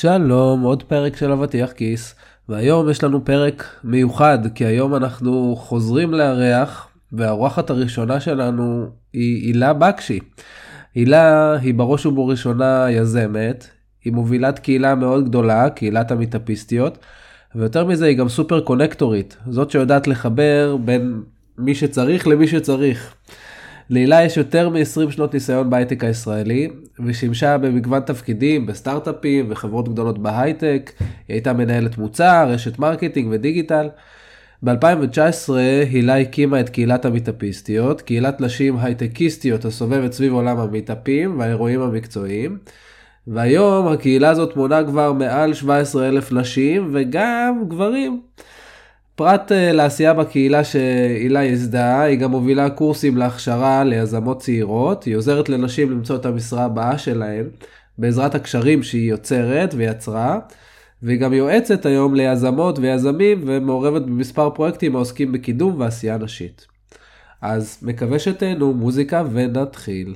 שלום, עוד פרק של אבטיח כיס, והיום יש לנו פרק מיוחד, כי היום אנחנו חוזרים לארח, והאורחת הראשונה שלנו היא הילה בקשי. הילה היא בראש ובראשונה יזמת, היא מובילת קהילה מאוד גדולה, קהילת המטאפיסטיות, ויותר מזה היא גם סופר קונקטורית, זאת שיודעת לחבר בין מי שצריך למי שצריך. להילה יש יותר מ-20 שנות ניסיון בהייטק הישראלי, ושימשה במגוון תפקידים בסטארט-אפים וחברות גדולות בהייטק, היא הייתה מנהלת מוצר, ראשת marketing ודיגיטל. ב-2019 הילה הקימה את קהילת המיטאפיסטיות, קהילת נשים הייטקיסטיות הסובבת סביב עולם המיטאפים והאירועים המקצועיים. והיום הקהילה הזאת מונה כבר מעל 17 אלף נשים וגם גברים. פרט אה, לעשייה בקהילה שהילה ייסדה, היא גם מובילה קורסים להכשרה ליזמות צעירות, היא עוזרת לנשים למצוא את המשרה הבאה שלהן, בעזרת הקשרים שהיא יוצרת ויצרה, והיא גם יועצת היום ליזמות ויזמים ומעורבת במספר פרויקטים העוסקים בקידום ועשייה נשית. אז מקווה שתהנו מוזיקה ונתחיל.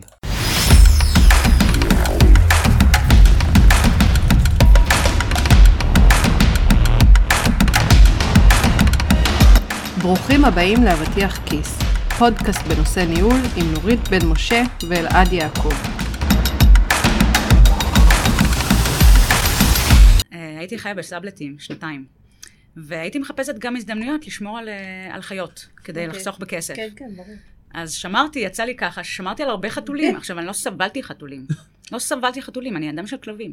ברוכים הבאים לאבטיח כיס, פודקאסט בנושא ניהול עם נורית בן משה ואלעד יעקב. אה, הייתי חיה בסבלטים שנתיים, והייתי מחפשת גם הזדמנויות לשמור על, אה, על חיות, כדי okay. אוקיי. לחסוך בכסף. כן, כן, ברור. אז שמרתי, יצא לי ככה, שמרתי על הרבה חתולים. עכשיו, אני לא סבלתי חתולים. לא סבלתי חתולים, אני אדם של כלבים.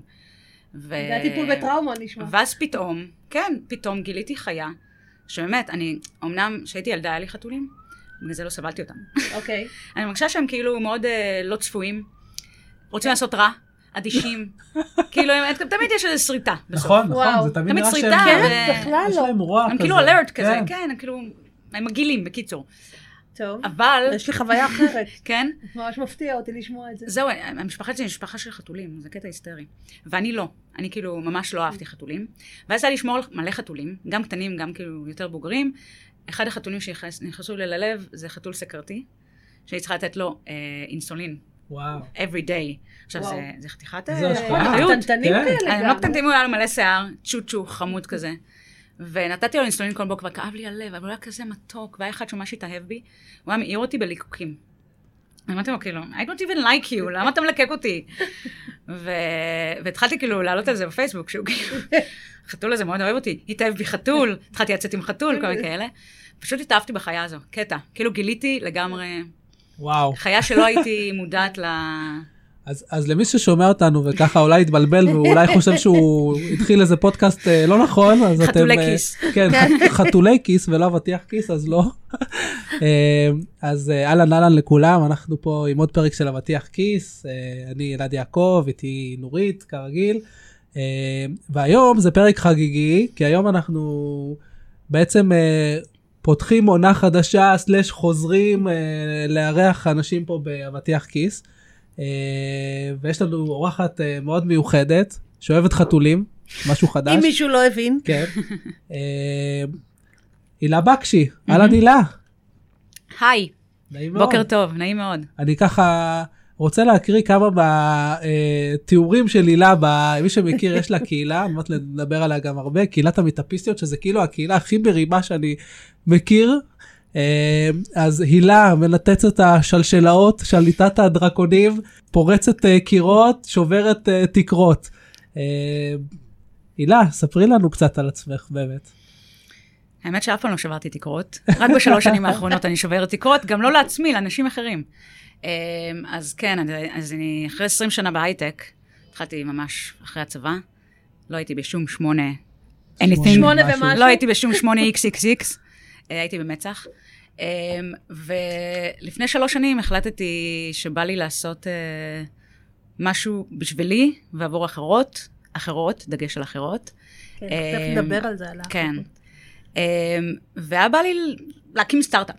ו... זה הטיפול בטראומה נשמע. ואז פתאום, כן, פתאום גיליתי חיה שבאמת, אני, אמנם כשהייתי ילדה היה לי חתולים, בגלל זה לא סבלתי אותם. אוקיי. אני מרגישה שהם כאילו מאוד אה, לא צפויים, רוצים לעשות רע, אדישים. כאילו, הם, תמיד יש איזו שריטה. נכון, נכון, זה תמיד נראה שהם, כן, בכלל יש להם רוע כזה. הם כאילו אלרט כזה, כן, הם כאילו, הם מגעילים, בקיצור. טוב. אבל... יש לי חוויה אחרת. כן? ממש מפתיע אותי לשמוע את זה. זהו, המשפחה שלי היא משפחה של חתולים, זה קטע היסטרי. ואני לא. אני כאילו ממש לא אהבתי חתולים. ואז היה לי לשמור על מלא חתולים, גם קטנים, גם כאילו יותר בוגרים. אחד החתולים שנכנסו לי ללב זה חתול סכרתי, שהיא צריכה לתת לו אה, אינסולין. וואו. every day. עכשיו, זה, זה חתיכת זה אחריות. קטנטנים כן. כאלה הם לא קטנטנים, הוא היה לו מלא שיער, צ'וצ'ו, חמוד כזה. ונתתי לו אינסולין כל בוקר, וכאב לי הלב, אבל הוא היה כזה מתוק, והיה אחד שממש התאהב בי, הוא היה מעיר אותי בליקוקים. אמרתי לו, כאילו, I don't even like you, למה אתה מלקק אותי? ו... והתחלתי כאילו לעלות על זה בפייסבוק, שהוא כאילו, החתול הזה מאוד אוהב אותי, התאהב בי חתול, התחלתי לצאת עם חתול, כל מיני כאלה. פשוט התאהבתי בחיה הזו, קטע. כאילו גיליתי לגמרי... וואו. חיה שלא הייתי מודעת ל... אז, אז למי ששומע אותנו וככה אולי התבלבל ואולי חושב שהוא התחיל איזה פודקאסט אה, לא נכון, אז אתם... חתולי כיס. כן, חתולי כיס ולא אבטיח כיס, אז לא. אה, אז אה, אהלן אהלן לכולם, אנחנו פה עם עוד פרק של אבטיח כיס, אני אלעד יעקב, איתי נורית, כרגיל. והיום זה פרק חגיגי, כי היום אנחנו בעצם פותחים עונה חדשה, סלש חוזרים לארח אנשים פה באבטיח כיס. אה, ויש לנו אורחת אה, מאוד מיוחדת, שאוהבת חתולים, משהו חדש. אם מישהו לא הבין. כן. אה, הילה בקשי, אהלן הילה. היי. נעים מאוד. בוקר טוב, נעים מאוד. אני ככה רוצה להקריא כמה מהתיאורים של הילה, מי שמכיר, יש לה קהילה, אני אומרת לדבר עליה גם הרבה, קהילת המטאפיסטיות, שזה כאילו הקהילה הכי ברימה שאני מכיר. אה, אז הילה מנתצת השלשלאות, שליטת הדרקונים, פורצת אה, קירות, שוברת אה, תקרות. הילה, ספרי לנו קצת על עצמך באמת. האמת שאף פעם לא שברתי תקרות, רק בשלוש שנים האחרונות אני שוברת תקרות, גם לא לעצמי, לאנשים אחרים. אז כן, אז אני אחרי 20 שנה בהייטק, התחלתי ממש אחרי הצבא, לא הייתי בשום שמונה, anything, שמונה ומשהו, לא הייתי בשום שמונה XXX, הייתי במצח. אמ, ולפני שלוש שנים החלטתי שבא לי לעשות אה, משהו בשבילי ועבור אחרות, אחרות, דגש על אחרות. כן, תכף נדבר על זה, על כן. אמ, והיה בא לי להקים סטארט-אפ.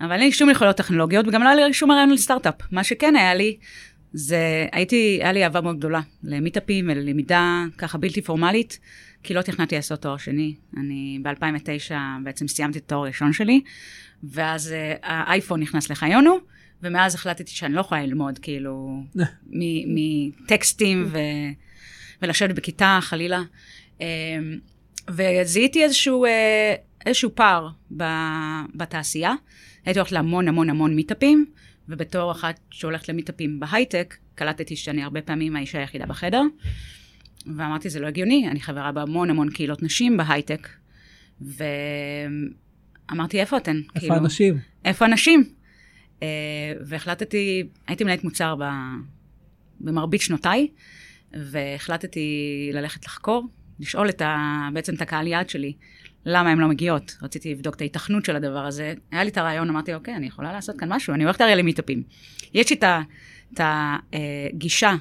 אבל אין לי שום יכולות טכנולוגיות, וגם לא היה לי שום רעיון לסטארט-אפ. מה שכן היה לי, זה, הייתי, היה לי אהבה מאוד גדולה למיטאפים וללמידה ככה בלתי פורמלית, כי לא תכננתי לעשות תואר שני. אני ב-2009 בעצם סיימתי את התואר הראשון שלי, ואז uh, האייפון נכנס לחיינו, ומאז החלטתי שאני לא יכולה ללמוד, כאילו, מטקסטים ו... ולשבת בכיתה, חלילה. אה, וזיהיתי איזשהו, אה, איזשהו פער ב, בתעשייה. הייתי הולכת להמון המון המון מיטאפים, ובתור אחת שהולכת למיטאפים בהייטק, קלטתי שאני הרבה פעמים האישה היחידה בחדר, ואמרתי, זה לא הגיוני, אני חברה בהמון המון קהילות נשים בהייטק, ואמרתי, איפה אתן? איפה כאילו, האנשים? איפה הנשים? אה, והחלטתי, הייתי מנהלת מוצר ב, במרבית שנותיי, והחלטתי ללכת לחקור, לשאול את ה, בעצם את הקהל יעד שלי, למה הן לא מגיעות. רציתי לבדוק את ההיתכנות של הדבר הזה. היה לי את הרעיון, אמרתי, אוקיי, אני יכולה לעשות כאן משהו, אני הולכת הרי למיטאפים. יש לי את הגישה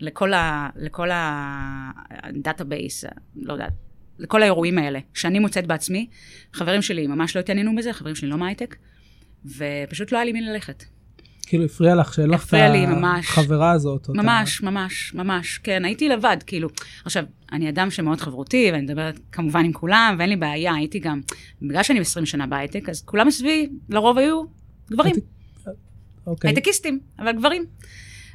לכל ה... לכל ה database, לא יודעת, לכל האירועים האלה, שאני מוצאת בעצמי. חברים שלי ממש לא התעניינו בזה, חברים שלי לא מהייטק, ופשוט לא היה לי מי ללכת. כאילו הפריע לך שאין לך את ממש. החברה הזאת. או את ה- ממש, ממש, ממש, כן, הייתי לבד, כאילו. עכשיו, אני אדם שמאוד חברותי, ואני מדברת כמובן עם כולם, ואין לי בעיה, הייתי גם, בגלל שאני 20 שנה בהייטק, אז כולם מסביבי, לרוב היו גברים, הייתי- אוקיי. הייטקיסטים, אבל גברים.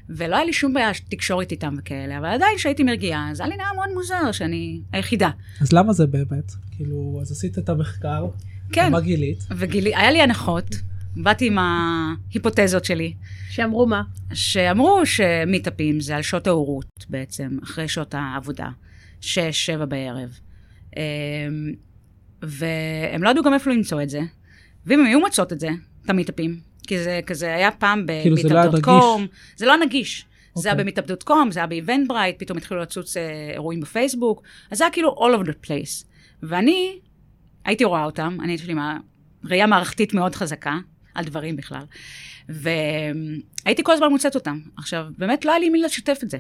ולא היה לי שום בעיה תקשורת איתם וכאלה, אבל עדיין כשהייתי מרגיעה, אז היה לי נראה מאוד מוזר שאני היחידה. אז למה זה באמת? כאילו, אז עשית את המחקר, כן, מה גילית? וגיליתי, היה לי הנחות, באתי עם ההיפותזות שלי, שאמרו מה? שאמרו שמיטאפים זה על שעות ההורות בעצם, אחרי שעות העבודה, שש, שבע בערב. אמ, והם לא ידעו גם איפה למצוא את זה, ואם הם היו מוצאות את זה, את המיטאפים, כי זה כזה היה פעם כאילו זה לא היה ב Meetup.com, זה לא נגיש. זה היה אוקיי. ב Meetup.com, זה היה ב Eventbrite, פתאום התחילו לצוץ אה, אירועים בפייסבוק, אז זה היה כאילו all over the place. ואני הייתי רואה אותם, אני, יש לי מה- ראייה מערכתית מאוד חזקה, על דברים בכלל. והייתי כל הזמן מוצאת אותם. עכשיו, באמת לא היה לי מי לשתף את זה.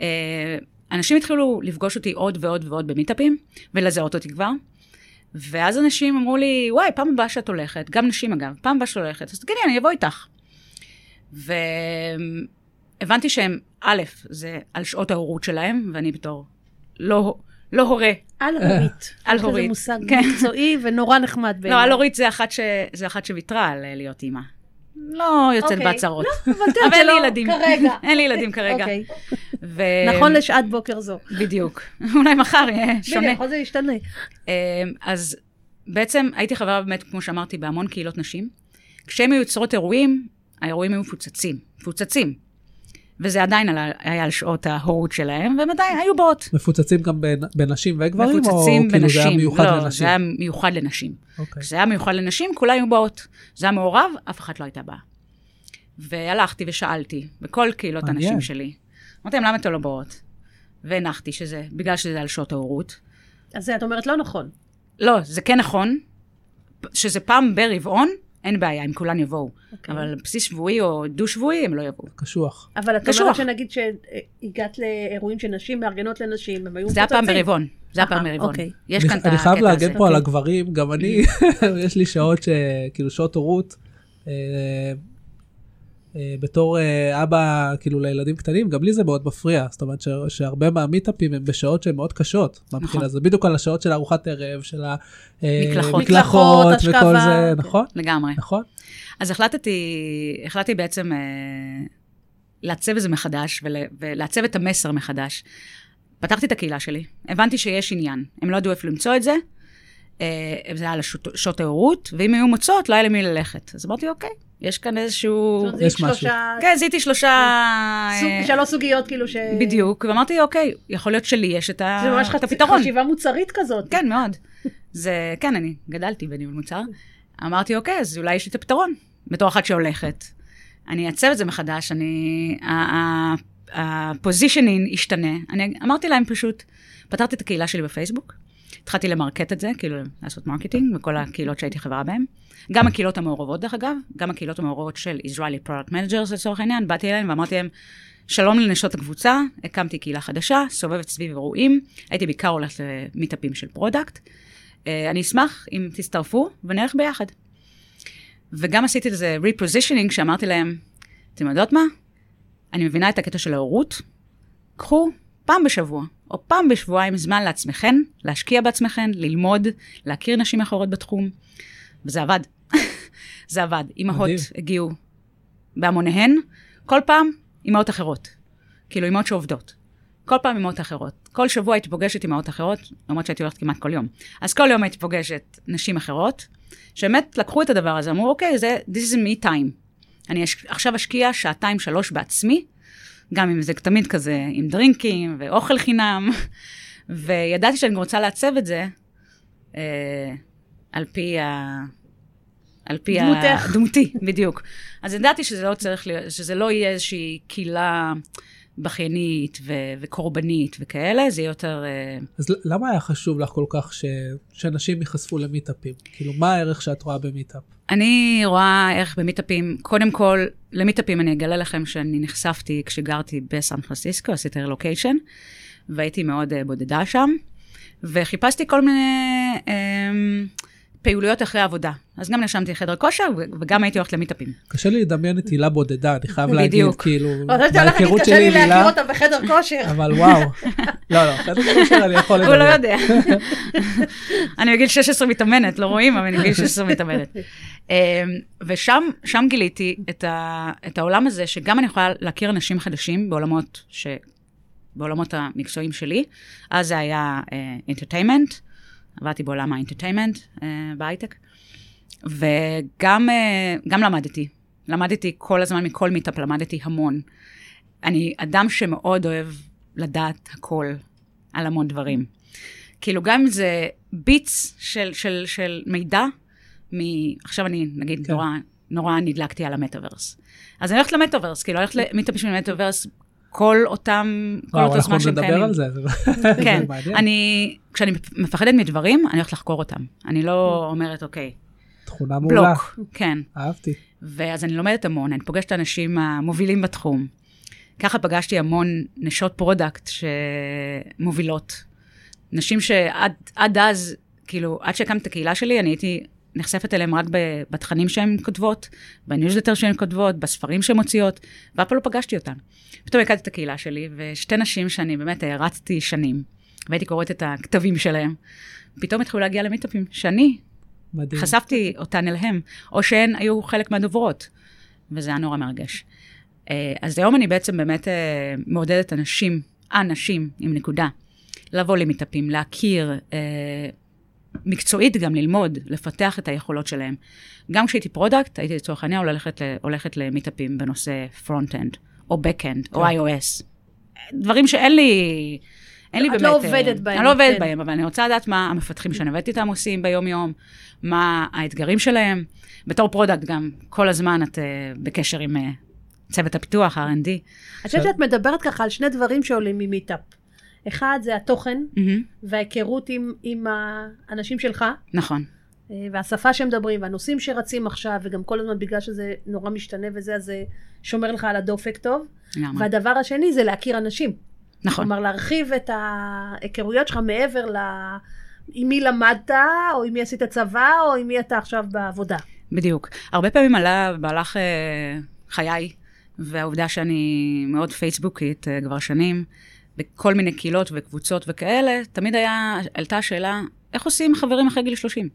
אה, אנשים התחילו לפגוש אותי עוד ועוד ועוד במיטאפים, ולזהות אותי כבר. ואז אנשים אמרו לי, וואי, פעם הבאה שאת הולכת, גם נשים אגב, פעם הבאה שאת הולכת, אז תגידי, אני אבוא איתך. והבנתי שהם, א', זה על שעות ההורות שלהם, ואני בתור לא, לא הורה, על הורית. על יש הורית, לזה מושג כן. מקצועי ונורא נחמד בעיניי. לא, על הורית זה אחת, ש... זה אחת שוויתרה על להיות אימא. לא יוצאת אוקיי. בהצהרות. אבל יודעת, אבל אין זה לי לא ילדים. כרגע. אין לי ילדים כרגע. ו... נכון לשעת בוקר זו. בדיוק. אולי מחר יהיה שונה. בדיוק, זה ישתנה. אמ, אז בעצם הייתי חברה באמת, כמו שאמרתי, בהמון קהילות נשים. כשהן היו יוצרות אירועים, האירועים היו מפוצצים. מפוצצים. וזה עדיין על היה על שעות ההורות שלהם, והם עדיין היו באות. מפוצצים גם בין- בנשים וגברים? מפוצצים או כאילו זה היה בנשים. מיוחד לא, לנשים? זה היה מיוחד לנשים. אוקיי. כשזה היה מיוחד לנשים, כולם היו באות. זה היה מעורב, אף אחת לא הייתה באה. והלכתי ושאלתי, בכל קהילות מעניין. הנשים שלי. אמרתי להם, למה אתן לא באות? והנחתי שזה, בגלל שזה על שעות ההורות. אז זה את אומרת לא נכון. לא, זה כן נכון, שזה פעם ברבעון, אין בעיה, אם כולן יבואו. אוקיי. אבל על בסיס שבועי או דו-שבועי, הם לא יבואו. קשוח. אבל את קשוח. אומרת שנגיד שהגעת לאירועים של נשים מארגנות לנשים, הם היו זה היה פעם. ברבעון. זה היה פעם אה, ברבעון. אוקיי. יש אני- כאן את אני חייב הקטע הזה. להגן פה על. הגברים, גם אני, יש לי שעות ש... כאילו שעות הורות. אה, אה, בתור אה, אבא כאילו לילדים קטנים, גם לי זה מאוד מפריע. זאת אומרת ש- שהרבה מהמיטאפים הם בשעות שהן מאוד קשות. מהבחינה נכון. זה בדיוק על השעות של ארוחת ערב, של מקלחות. המקלחות מקלחות, וכל זה. נכון? לגמרי. נכון? אז החלטתי, החלטתי בעצם אה, לעצב את זה מחדש ול, ולעצב את המסר מחדש. פתחתי את הקהילה שלי, הבנתי שיש עניין. הם לא ידעו איפה למצוא את זה, אה, זה היה על השות- שעות ההורות, ואם היו מוצאות, לא היה למי ללכת. אז אמרתי, אוקיי, יש כאן איזשהו... יש שלושה... כן, זיהיתי שלושה... סוג- אה, שלוש סוגיות כאילו ש... בדיוק, ואמרתי, אוקיי, יכול להיות שלי יש את, ה... זה ממש הפתרון. חשיבה מוצרית כזאת. כן, מאוד. זה, כן, אני גדלתי בניהול מוצר. אמרתי, אוקיי, אז אולי יש לי את הפתרון, בתור אחת שהולכת. אני אעצב את זה מחדש, אני... ה positioning ישתנה. אני אמרתי להם פשוט, פתחתי את הקהילה שלי בפייסבוק, התחלתי למרקט את זה, כאילו לעשות marketing בכל הקהילות שהייתי חברה בהן. גם הקהילות המעורבות, דרך אגב, גם הקהילות המעורבות של Israeli Product Managers לצורך העניין, באתי אליהם ואמרתי להם, שלום לנשות הקבוצה, הקמתי קהילה חדשה, סובבת סביב אירועים, הייתי בעיקר הולכת למיטאפים של product. אה, אני אשמח אם תצטרפו ונלך ביחד. וגם עשיתי איזה repositioning שאמרתי להם, אתם יודעות מה? אני מבינה את הקטע של ההורות, קחו פעם בשבוע, או פעם בשבועיים זמן לעצמכן, להשקיע בעצמכן, ללמוד, להכיר נשים אחרות בתחום, וזה עבד. זה עבד. אימהות. הגיעו בהמוניהן, כל פעם אימהות אחרות. כאילו אימהות שעובדות. כל פעם עם מאות אחרות. כל שבוע הייתי פוגשת עם מאות אחרות, למרות שהייתי הולכת כמעט כל יום. אז כל יום הייתי פוגשת נשים אחרות, שבאמת לקחו את הדבר הזה, אמרו, אוקיי, זה, this is me time. אני אש, עכשיו אשקיע שעתיים, שלוש בעצמי, גם אם זה תמיד כזה עם דרינקים ואוכל חינם, וידעתי שאני רוצה לעצב את זה אה, על פי ה... על פי דמותך. ה... דמותי, בדיוק. אז ידעתי שזה לא צריך להיות, שזה לא יהיה איזושהי קהילה בכיינית ו- וקורבנית וכאלה, זה יהיה יותר... אה, אז למה היה חשוב לך כל כך ש... שאנשים ייחשפו למיטאפים? כאילו, מה הערך שאת רואה במיטאפ? אני רואה ערך במיטאפים, קודם כל, למיטאפים אני אגלה לכם שאני נחשפתי כשגרתי בסן פרנסיסקו, עשיתי רילוקיישן, והייתי מאוד uh, בודדה שם, וחיפשתי כל מיני um, פעילויות אחרי עבודה. אז גם נרשמתי לחדר כושר, וגם הייתי הולכת למיטאפים. קשה לי לדמיין את הילה בודדה, אני חייב להגיד. כאילו, אבל אתה הולך להגיד, קשה לי עם להכיר הילה, אותה בחדר כושר. אבל וואו. לא, לא, חדר כושר אני יכול לדמיין. הוא לא יודע. אני בגיל 16 מתאמנת, לא רואים, אבל אני בגיל 16 מתאמנת. אמ, ושם שם גיליתי את, העולם הזה, שגם אני יכולה להכיר אנשים חדשים בעולמות, המקצועיים שלי. אז זה היה entertainment, עבדתי בעולם ה entertainment אה, בהייטק, וגם גם למדתי. למדתי כל הזמן מכל מיטאפ, למדתי המון. אני אדם שמאוד אוהב לדעת הכל על המון דברים. כאילו, גם אם זה bits של, של, של מידע, מ... עכשיו אני, נגיד, כן. נורא, נורא נדלקתי על המטאוורס. אז אני הולכת למטאוורס, כאילו, הולכת למיטאפ בשביל המטאוורס, כל אותם, כל וואו, אותו אנחנו זמן שהם נדבר קיימים. על זה. זה- כן, זה מעניין. אני, כשאני מפחדת מדברים, אני הולכת לחקור אותם. אני לא אומרת, אוקיי, תכונה מעולה, בלוק, כן. אהבתי. ואז אני לומדת המון, אני פוגשת אנשים המובילים בתחום. ככה פגשתי המון נשות product שמובילות. נשים שעד עד אז, כאילו, עד שהקמתי את הקהילה שלי, אני הייתי נחשפת אליהם רק בתכנים שהן כותבות, בניוזלטר שהן כותבות, בספרים שהן מוציאות, ואף פעם לא פגשתי אותן. פתאום הקמתי את הקהילה שלי, ושתי נשים שאני באמת הערצתי שנים, והייתי קוראת את הכתבים שלהם, פתאום התחילו להגיע למיטאפים, שאני מדהים. חשפתי אותן אליהם, או שהן היו חלק מהדוברות, וזה היה נורא מרגש. אה, אז היום אני בעצם באמת אה, מעודדת אנשים, אנשים עם נקודה, לבוא למיטאפים, להכיר, אה, מקצועית גם ללמוד, לפתח את היכולות שלהם. גם כשהייתי product, הייתי לצורך העניין הולכת, הולכת למיטאפים בנושא front-end, או back-end, או כן. iOS. דברים שאין לי... אין לי את באמת... לא אה, עובדת בהם, אני לא עובדת כן. בהם, אבל אני רוצה לדעת מה המפתחים שאני עובדת איתם עושים ביום-יום, מה האתגרים שלהם. בתור product גם, כל הזמן את אה, בקשר עם אה, צוות הפיתוח, R&D. אני חושבת שאת מדברת ככה על שני דברים שעולים ממיטאפ. אחד זה התוכן מהמם, וההיכרות עם, עם האנשים שלך, נכון, אה, והשפה שמדברים, והנושאים שרצים עכשיו, וגם כל הזמן בגלל שזה נורא משתנה וזה, אז זה שומר לך על הדופק טוב. לגמרי. והדבר השני זה להכיר אנשים. נכון, כלומר, להרחיב את ההיכרויות שלך מעבר ל... עם מי למדת, או עם מי עשית צבא, או עם מי אתה עכשיו בעבודה. בדיוק. הרבה פעמים עלה במהלך אה, חיי, והעובדה שאני מאוד פייסבוקית אה, כבר שנים, בכל מיני קהילות וקבוצות וכאלה, תמיד היה, עלתה השאלה, איך עושים חברים אחרי גיל 30?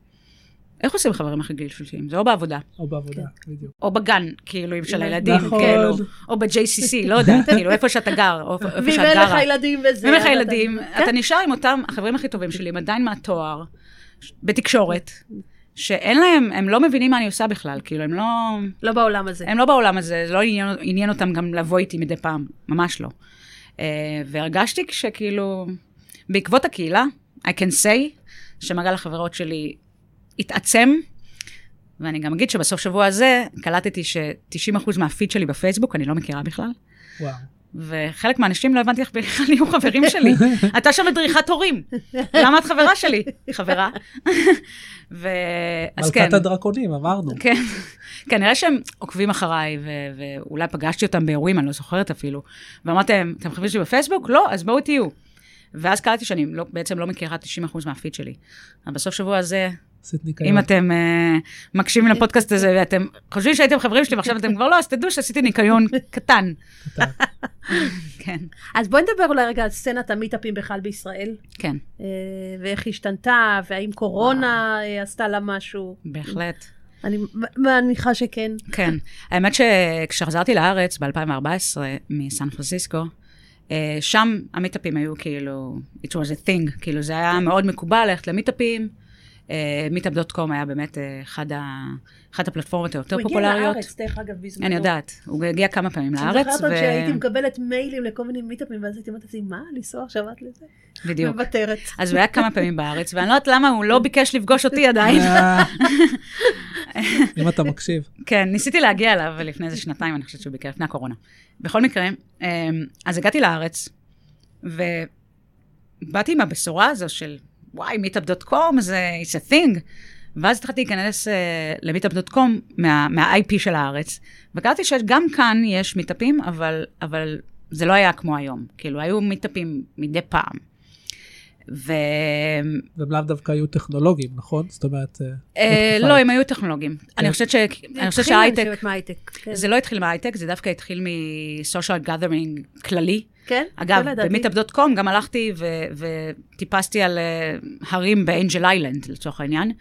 איך עושים חברים אחרי גיל 30? זה או בעבודה, או בעבודה, בדיוק. או בגן, כאילו, עם של ה- הילדים, נכון. כאילו, או ב-JCC, לא יודעת, כאילו, איפה שאתה גר, או איפה ואם שאת אין לך גרה. ילדים וזה... ואם אין לך ילדים, כן? אתה נשאר עם אותם החברים הכי טובים שלי, הם עדיין מהתואר, בתקשורת, שאין להם, הם לא מבינים מה אני עושה בכלל, כאילו, הם לא... לא בעולם הזה. הם לא בעולם הזה, זה לא עניין, עניין אותם גם לבוא איתי מדי פעם, ממש לא. Uh, והרגשתי שכאילו, בעקבות הקהילה, I can say, שמעגל החברות שלי התעצם, ואני גם אגיד שבסוף שבוע הזה קלטתי ש-90% מהפיד שלי בפייסבוק אני לא מכירה בכלל, וואו. וחלק מהאנשים לא הבנתי איך בכלל נהיו חברים שלי. אתה שם מדריכת הורים, למה את חברה שלי? חברה. ו... אז כן. מלכת הדרקונים, אמרנו. כן, כנראה שהם עוקבים אחריי, ו- ואולי פגשתי אותם באירועים, אני לא זוכרת אפילו. ואמרתי להם, אתם חברים שלי בפייסבוק? לא, אז בואו תהיו. ואז קלטתי שאני לא, בעצם לא מכירה 90% מהפיד שלי. אבל בסוף שבוע הזה, עשית ניקיון. אם אתם uh, מקשיבים לפודקאסט הזה ואתם חושבים שהייתם חברים שלי ועכשיו אתם כבר לא, אז תדעו שעשיתי ניקיון קטן. קטן. כן, אז בואי נדבר אולי רגע על סצנת המיטאפים בכלל בישראל, כן, אה, ואיך היא השתנתה, והאם קורונה אה, עשתה לה משהו. בהחלט. אני מניחה שכן. כן. האמת שכשחזרתי לארץ ב-2014 מסן פרנסיסקו, שם המיטאפים היו כאילו, it was a thing, כאילו זה היה מאוד מקובל ללכת למיטאפים. מיטאפ.קום היה באמת אה, אחד ה- אחת הפלטפורמות היותר הוא הגיע פופולריות. לארץ, דרך אגב, בזמנו. אני יודעת, הוא הגיע כמה פעמים אני לארץ, זוכרת עוד שהייתי מקבלת מיילים לכל מיני מיטאפים, ואז הייתי אומרת לעצמי, מה, לנסוע עכשיו עד לזה? בדיוק. מוותרת. אז הוא היה כמה פעמים בארץ, ואני לא יודעת למה הוא לא ביקש לפגוש אותי עדיין. אה, אם אתה מקשיב. כן, ניסיתי להגיע אליו לפני איזה שנתיים, אני חושבת שהוא ביקר לפני הקורונה. בכל מקרה, אז הגעתי לארץ, ובאתי עם הבשורה הזו של, וואי, meetup.com זה it's a thing. ואז התחלתי להיכנס uh, למיטאפ.קום מה, מה-IP של הארץ, וקראתי שגם כאן יש מיטאפים, אבל, אבל זה לא היה כמו היום. כאילו, היו מיטאפים מדי פעם. ו... והם לאו דווקא היו טכנולוגיים, נכון? זאת אומרת... אה, אה, לא, ההיא. הם היו טכנולוגיים. אני חושבת ש- אני חושבת התחיל, שההייטק, אני חושבת, מההייטק. כן. זה לא התחיל מההייטק, זה דווקא התחיל מ-social gathering כללי. כן? אגב. במיטאפ.קום גם הלכתי ו- וטיפסתי על אה, הרים באנג'ל איילנד, לצורך העניין,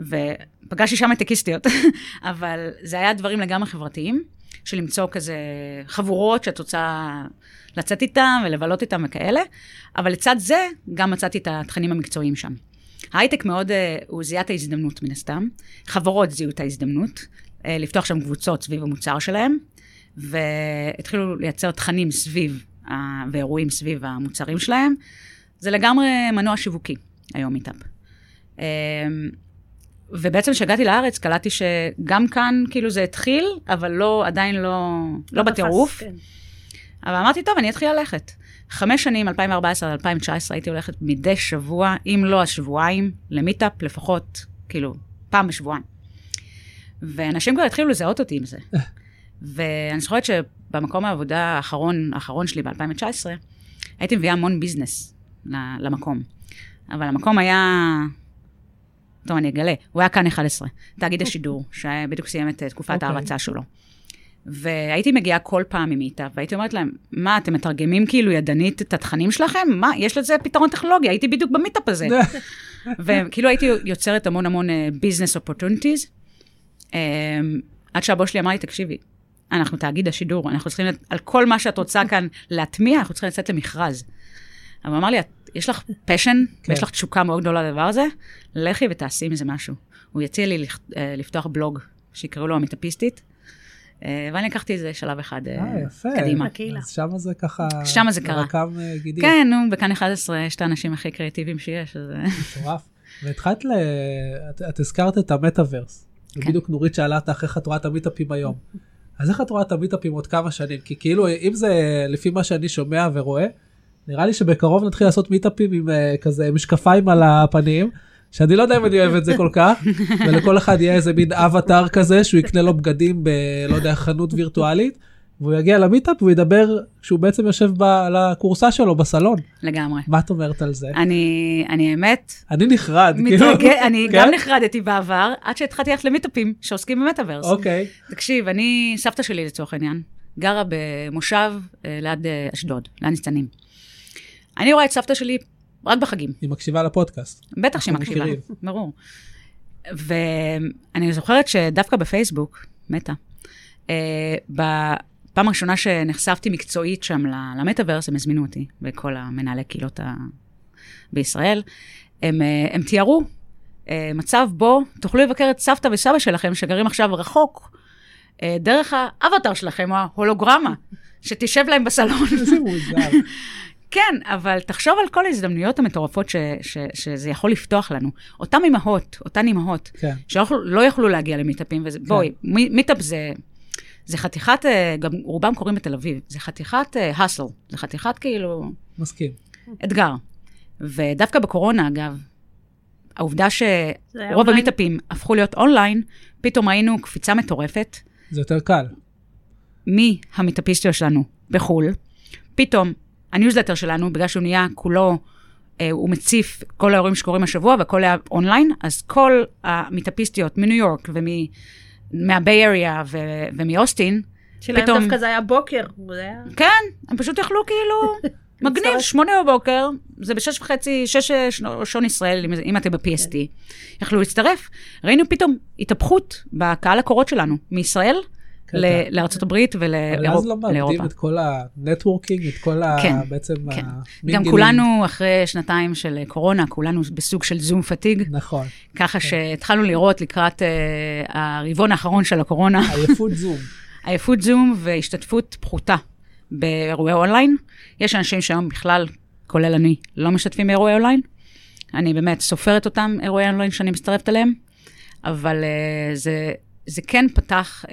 ופגשתי שם הייטקיסטיות, אבל זה היה דברים לגמרי חברתיים, של למצוא כזה חבורות שאת רוצה לצאת איתם ולבלות איתם וכאלה, אבל לצד זה גם מצאתי את התכנים המקצועיים שם. ההייטק מאוד, אה, הוא זיהה את ההזדמנות מן הסתם, חברות זיהו את ההזדמנות, אה, לפתוח שם קבוצות סביב המוצר שלהם, והתחילו לייצר תכנים סביב, ואירועים סביב המוצרים שלהם. זה לגמרי מנוע שיווקי, היום מיטאפ. אמ, ובעצם כשהגעתי לארץ, קלטתי שגם כאן, כאילו זה התחיל, אבל לא, עדיין לא, לא תפס, בטירוף. כן. אבל אמרתי, טוב, אני אתחיל ללכת. חמש שנים, 2014 עד 2019, הייתי הולכת מדי שבוע, אם לא השבועיים, למיטאפ, לפחות, כאילו, פעם בשבועיים. ואנשים כבר התחילו לזהות אותי עם זה. ואני זוכרת שבמקום העבודה האחרון, האחרון שלי ב-2019, הייתי מביאה המון business למקום. אבל המקום היה... טוב, אני אגלה, הוא היה כאן 11, תאגיד השידור, שבדיוק סיים את תקופת אוקיי. ההרצה שלו. והייתי מגיעה כל פעם עם איתה, והייתי אומרת להם, מה, אתם מתרגמים כאילו ידנית את התכנים שלכם? מה, יש לזה פתרון טכנולוגי, הייתי בדיוק במיטאפ הזה. וכאילו הייתי יוצרת המון המון business opportunities, עד שהבוס שלי אמר לי, תקשיבי, אנחנו תאגיד השידור, אנחנו צריכים, לת- על כל מה שאת רוצה כאן להטמיע, אנחנו צריכים לצאת למכרז. אבל הוא אמר לי, "את- יש לך פשן, כן. ויש לך תשוקה מאוד גדולה לדבר הזה, לכי ותעשי מזה משהו. הוא יציע לי לכ- אה, לפתוח בלוג, שיקראו לו המיטאפיסטית, אה, ואני לקחתי את זה שלב אחד אה, אה, יפה. קדימה. לקהילה. אז שם זה ככה... שם זה קרה. רקם גידים. כן, נו, בכאן 11 יש את האנשים הכי קריאטיביים שיש, אז... מטורף. והתחלת ל... את, את הזכרת את המטאוורס. כן. ובדיוק נורית שאלה אותך איך את רואה את המיטאפים היום. אז איך את רואה את המיטאפים עוד כמה שנים? כי כאילו אם זה לפי מה שאני שומע ורואה, נראה לי שבקרוב נתחיל לעשות מיטאפים עם אה, כזה משקפיים על הפנים. שאני לא יודע אם אני אוהב את זה כל כך, ולכל אחד יהיה איזה מין אבטאר כזה שהוא יקנה לו בגדים ב... לא יודע, חנות וירטואלית, והוא יגיע למיטאפ והוא ידבר כשהוא בעצם יושב ב... על הכורסה שלו בסלון. לגמרי. מה את אומרת על זה? אני, אני האמת, אני נחרד, כאילו. מתרגש, אני כן? גם נחרדתי בעבר, עד שהתחלתי ללכת למיטאפים שעוסקים במטאוורס. אוקיי. תקשיב, אני, סבתא שלי לצורך העניין, גרה במושב אה, ליד אה, אשדוד, ליד ניצנים. אני רואה את סבתא שלי רק בחגים, היא מקשיבה לפודקאסט. בטח שהיא מקשיבה. ברור. ואני זוכרת שדווקא בפייסבוק, מתה, בפעם הראשונה שנחשפתי מקצועית שם למטאוורס, הם הזמינו אותי, וכל המנהלי קהילות ה... בישראל, הם, אה, הם תיארו אה, מצב בו תוכלו לבקר את סבתא וסבא שלכם, שגרים עכשיו רחוק, אה, דרך האבטר שלכם, או ההולוגרמה, שתשב להם בסלון. איזה מוזר. כן, אבל תחשוב על כל ההזדמנויות המטורפות ש, ש, שזה יכול לפתוח לנו. אותן אימהות, אותן אימהות, כן. שלא יכלו- לא יכלו להגיע למיטאפים, וזה, בואי, מי- מיטאפ זה, זה חתיכת, אה, גם רובם קורים בתל אביב, זה חתיכת hassle, זה חתיכת כאילו מסכים. אתגר. ודווקא בקורונה, אגב, העובדה שרוב? המיטאפים הפכו להיות אונליין, פתאום ראינו קפיצה מטורפת זה יותר קל. מהמיטאפיסטיות שלנו בחו"ל, פתאום הניוזלטר שלנו, בגלל שהוא נהיה כולו, אה, הוא מציף כל האירועים שקורים השבוע והכל היה אונליין, אז כל המיטאפיסטיות מניו יורק ומה Bay Area ומאוסטין, שלהם פתאום- דווקא זה היה בוקר. כן, הם פשוט יכלו כאילו, מגניב. שמונה בבוקר, זה בשש וחצי, שש שעון ישראל, אם, אם אתם ב-PST, יכלו להצטרף. ראינו פתאום התהפכות בקהל הקוראות שלנו, מישראל לארצות הברית אבל אז לא מאבדים ולאירופה. את כל ה networking, את כל ה... כן, בעצם כן. גם. כולנו, אחרי שנתיים של קורונה, כולנו בסוג של zoom fatigue, נכון, ככה שהתחלנו לראות לקראת uh, הרבעון האחרון של הקורונה, עייפות זום. עייפות זום והשתתפות פחותה באירועי אונליין. יש אנשים שהיום בכלל, כולל אני, לא משתתפים באירועי אונליין. אני באמת סופרת אותם אירועי אונליין שאני מצטרפת אליהם, אבל uh, זה, זה כן פתח, uh,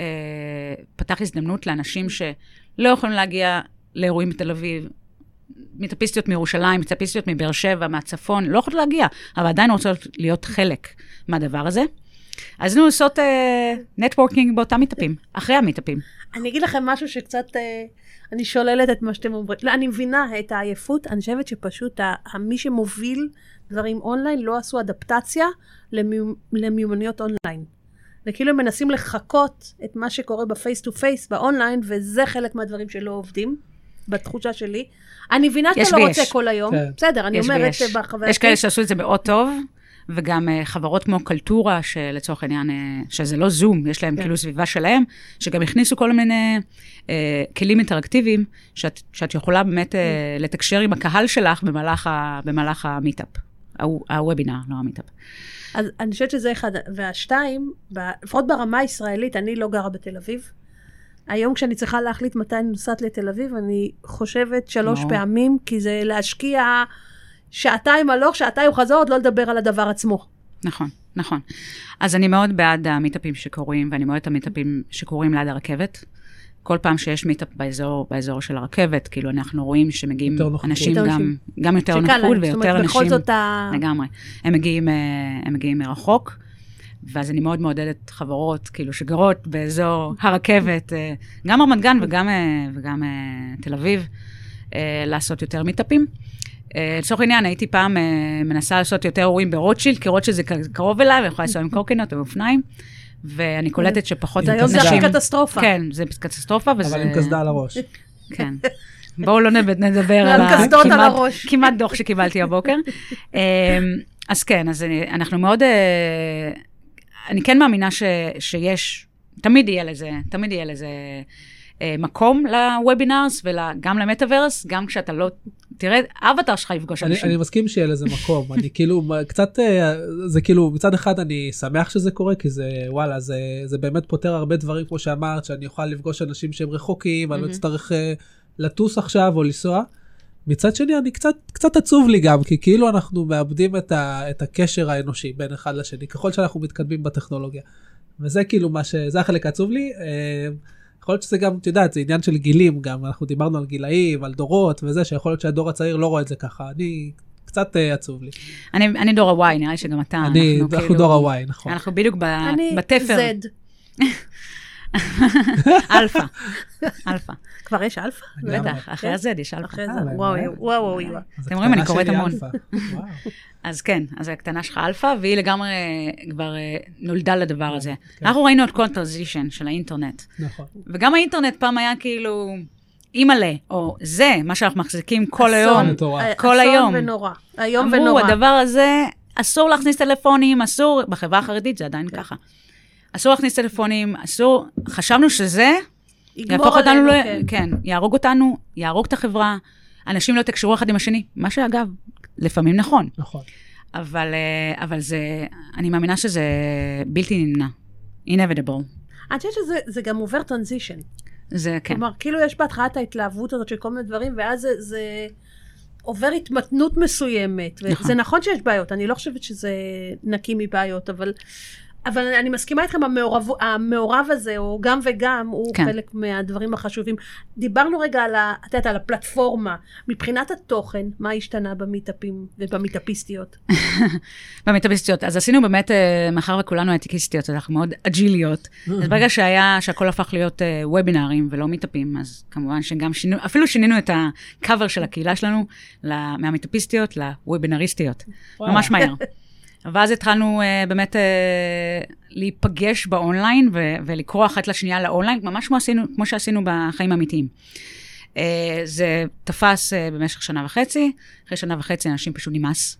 פתח הזדמנות לאנשים שלא יכולים להגיע לאירועים בתל אביב. מטאפיסטיות מירושלים, מטאפיסטיות מבאר שבע, מהצפון, לא יכולות להגיע, אבל עדיין רוצות להיות חלק מהדבר הזה. אז היינו עושות networking באותם מיטאפים, אחרי המיטאפים. אני אגיד לכם משהו שקצת, אה, אני שוללת את מה שאתם אומרים. לא, אני מבינה את העייפות, אני חושבת שפשוט ה- מי שמוביל דברים אונליין לא עשו אדפטציה למיומ- למיומנויות אונליין. וכאילו הם מנסים לחקות את מה שקורה ב face to face באונליין, וזה חלק מהדברים שלא עובדים, בתחושה שלי. אני מבינה שאתה לא ויש. רוצה כל היום, כן. בסדר, אני אומרת ויש. בחוויה יש כאלה שעשו את זה מאוד טוב, וגם uh, חברות כמו קלטורה, שלצורך העניין, uh, שזה לא זום, יש להם כן. כאילו סביבה שלהם, שגם הכניסו כל מיני uh, כלים אינטראקטיביים, שאת, שאת יכולה באמת uh, לתקשר עם הקהל שלך במהלך, ה, במהלך המיטאפ, הוו- הוובינר, לא המיטאפ. אז אני חושבת שזה אחד. והשתיים, לפחות ברמה הישראלית, אני לא גרה בתל אביב. היום כשאני צריכה להחליט מתי אני נוסעת לתל אביב, אני חושבת שלוש ברור. פעמים, כי זה להשקיע שעתיים הלוך, שעתיים חזור, עוד לא לדבר על הדבר עצמו. נכון, נכון. אז אני מאוד בעד המיטאפים שקורים, ואני מאוד את המיטאפים שקורים ליד הרכבת. כל פעם שיש מיטאפ באזור, באזור של הרכבת, כאילו אנחנו רואים שמגיעים. אנשים יותר גם, אנשים. גם יותר שקל נוחות להם, זאת ויותר אומרת, בכל אנשים. זאת ה... לגמרי. הם מגיעים, אה, הם מגיעים מרחוק, ואז אני מאוד מעודדת חברות, כאילו, שגרות באזור הרכבת, אה, גם רמת גן וגם, אה, וגם תל אביב, לעשות יותר מיטאפים. לצורך העניין, הייתי פעם מנסה לעשות יותר אירועים ברוטשילד, כי רוטשילד זה קרוב אליי, ויכולה לנסוע עם קורקינט או אופניים, ואני קולטת שפחות זה היום זה הכי קטסטרופה. כן, זה קטסטרופה, וזה... אבל עם קסדה על הראש. כן. בואו לא נד- נדבר על על קסדות על כמעט- הראש. כמעט דוח שקיבלתי הבוקר. אמ, אז כן, אז אנחנו מאוד... אה, אני כן מאמינה שיש, תמיד יהיה לזה, תמיד יהיה לזה מקום לוובינארס וגם למטאוורס, גם כשאתה לא... תראה, האבטר שלך יפגוש אנשים. אני מסכים שיהיה לזה מקום, אני כאילו קצת, אה, זה כאילו מצד אחד אני שמח שזה קורה, כי זה וואלה, זה, זה באמת פותר הרבה דברים כמו שאמרת, שאני אוכל לפגוש אנשים שהם רחוקים, אני לא. אצטרך אה, לטוס עכשיו או לנסוע. מצד שני אני קצת, קצת עצוב לי גם, כי כאילו אנחנו מאבדים את, ה, את הקשר האנושי בין אחד לשני, ככל שאנחנו מתקדמים בטכנולוגיה. וזה כאילו מה ש... זה החלק העצוב לי. יכול להיות שזה גם, את יודעת, זה עניין של גילים גם, אנחנו דיברנו על גילאים, על דורות וזה, שיכול להיות שהדור הצעיר לא רואה את זה ככה. אני, קצת אה, עצוב לי. אני, אני דור הוואי, נראה לי שגם אתה. אני, אנחנו אנחנו כאילו- דור הוואי, נכון. אנחנו בדיוק ב, אני בתפר. זד. אלפא. אלפא. כבר יש אלפא? בטח, אחרי כן. ה Z יש אלפא. אחרי אה? וואו, וואו, וואו, אתם רואים, אני קוראת המון. אז כן, אז הקטנה שלך אלפא, והיא לגמרי כבר אה, נולדה לדבר הזה. כן. אנחנו ראינו את כל ה transition של האינטרנט. נכון. וגם האינטרנט פעם היה כאילו אימא'לה, או זה, מה שאנחנו מחזיקים כל אסון. היום. אה, כל היום. אסון ונורא. איום אמרו, ונורא. הדבר הזה, אסור להכניס טלפונים, אסור, בחברה החרדית זה עדיין ככה. אסור להכניס טלפונים, אסור, חשבנו שזה יהפוך אותנו, ל... כן. כן, יהרוג אותנו, יהרוג את החברה, אנשים לא יתקשרו אחד עם השני, מה שאגב, לפעמים נכון, נכון. אבל, אה, אבל זה, אני מאמינה שזה בלתי נמנע, inevitable. אני חושבת שזה זה גם עובר טרנזישן. זה כן, כלומר, כאילו יש בהתחלה את ההתלהבות הזאת של כל מיני דברים, ואז זה, זה עובר התמתנות מסוימת. נכון. וזה נכון שיש בעיות, אני לא חושבת שזה נקי מבעיות, אבל... אבל אני מסכימה איתכם, המעורב, המעורב הזה, או גם וגם, הוא כן. חלק מהדברים החשובים. דיברנו רגע על, ה, את יודעת, על הפלטפורמה. מבחינת התוכן, מה השתנה במיטאפים ובמיטאפיסטיות? במטאביסטיות. אז עשינו באמת, אה, מאחר וכולנו הייטקיסטיות, אנחנו מאוד אג'יליות. אז ברגע שהיה, שהכל הפך להיות אה, וובינארים ולא מיטאפים, אז כמובן שגם שינו, אפילו שינינו את הקאבר של הקהילה שלנו, מהמיטאפיסטיות לוובינריסטיות. וואו. ממש מהר. ואז התחלנו uh, באמת uh, להיפגש באונליין ו- ולקרוא אחת לשנייה לאונליין, ממש כמו, עשינו, כמו שעשינו בחיים האמיתיים. Uh, זה תפס uh, במשך שנה וחצי, אחרי שנה וחצי אנשים פשוט נמאס.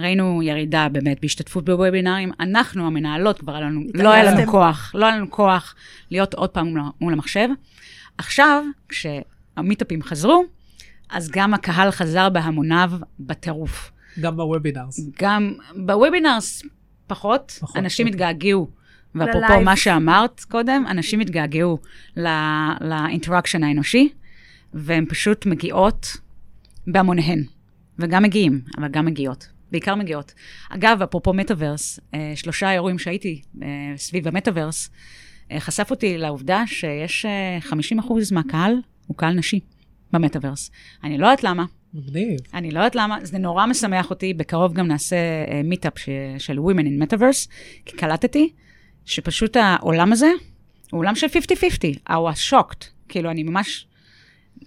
ראינו ירידה באמת בהשתתפות בוובינארים. אנחנו, המנהלות, כבר היה לנו, לא היה לנו. כוח, לא היה לנו כוח להיות עוד פעם מול- מול המחשב. עכשיו, כשהמיטאפים חזרו, אז גם הקהל חזר בהמוניו בטירוף. גם ב webinars. גם ב webinars פחות, פחות, אנשים אוקיי. התגעגעו. ואפרופו. מה שאמרת קודם, אנשים התגעגעו ל interaction האנושי, והן פשוט מגיעות בהמוניהן. וגם מגיעים, אבל גם מגיעות. בעיקר מגיעות. אגב, אפרופו מטאוורס, אה, שלושה אירועים שהייתי אה, סביב המטאוורס, אה, חשף אותי לעובדה שיש אה, 50% מהקהל הוא קהל נשי במטאוורס. אני לא יודעת למה, מגניב. אני לא יודעת למה, זה נורא משמח אותי, בקרוב גם נעשה מיטאפ של Women in Metaverse, כי קלטתי שפשוט העולם הזה הוא עולם של 50-50, I was shocked, כאילו אני ממש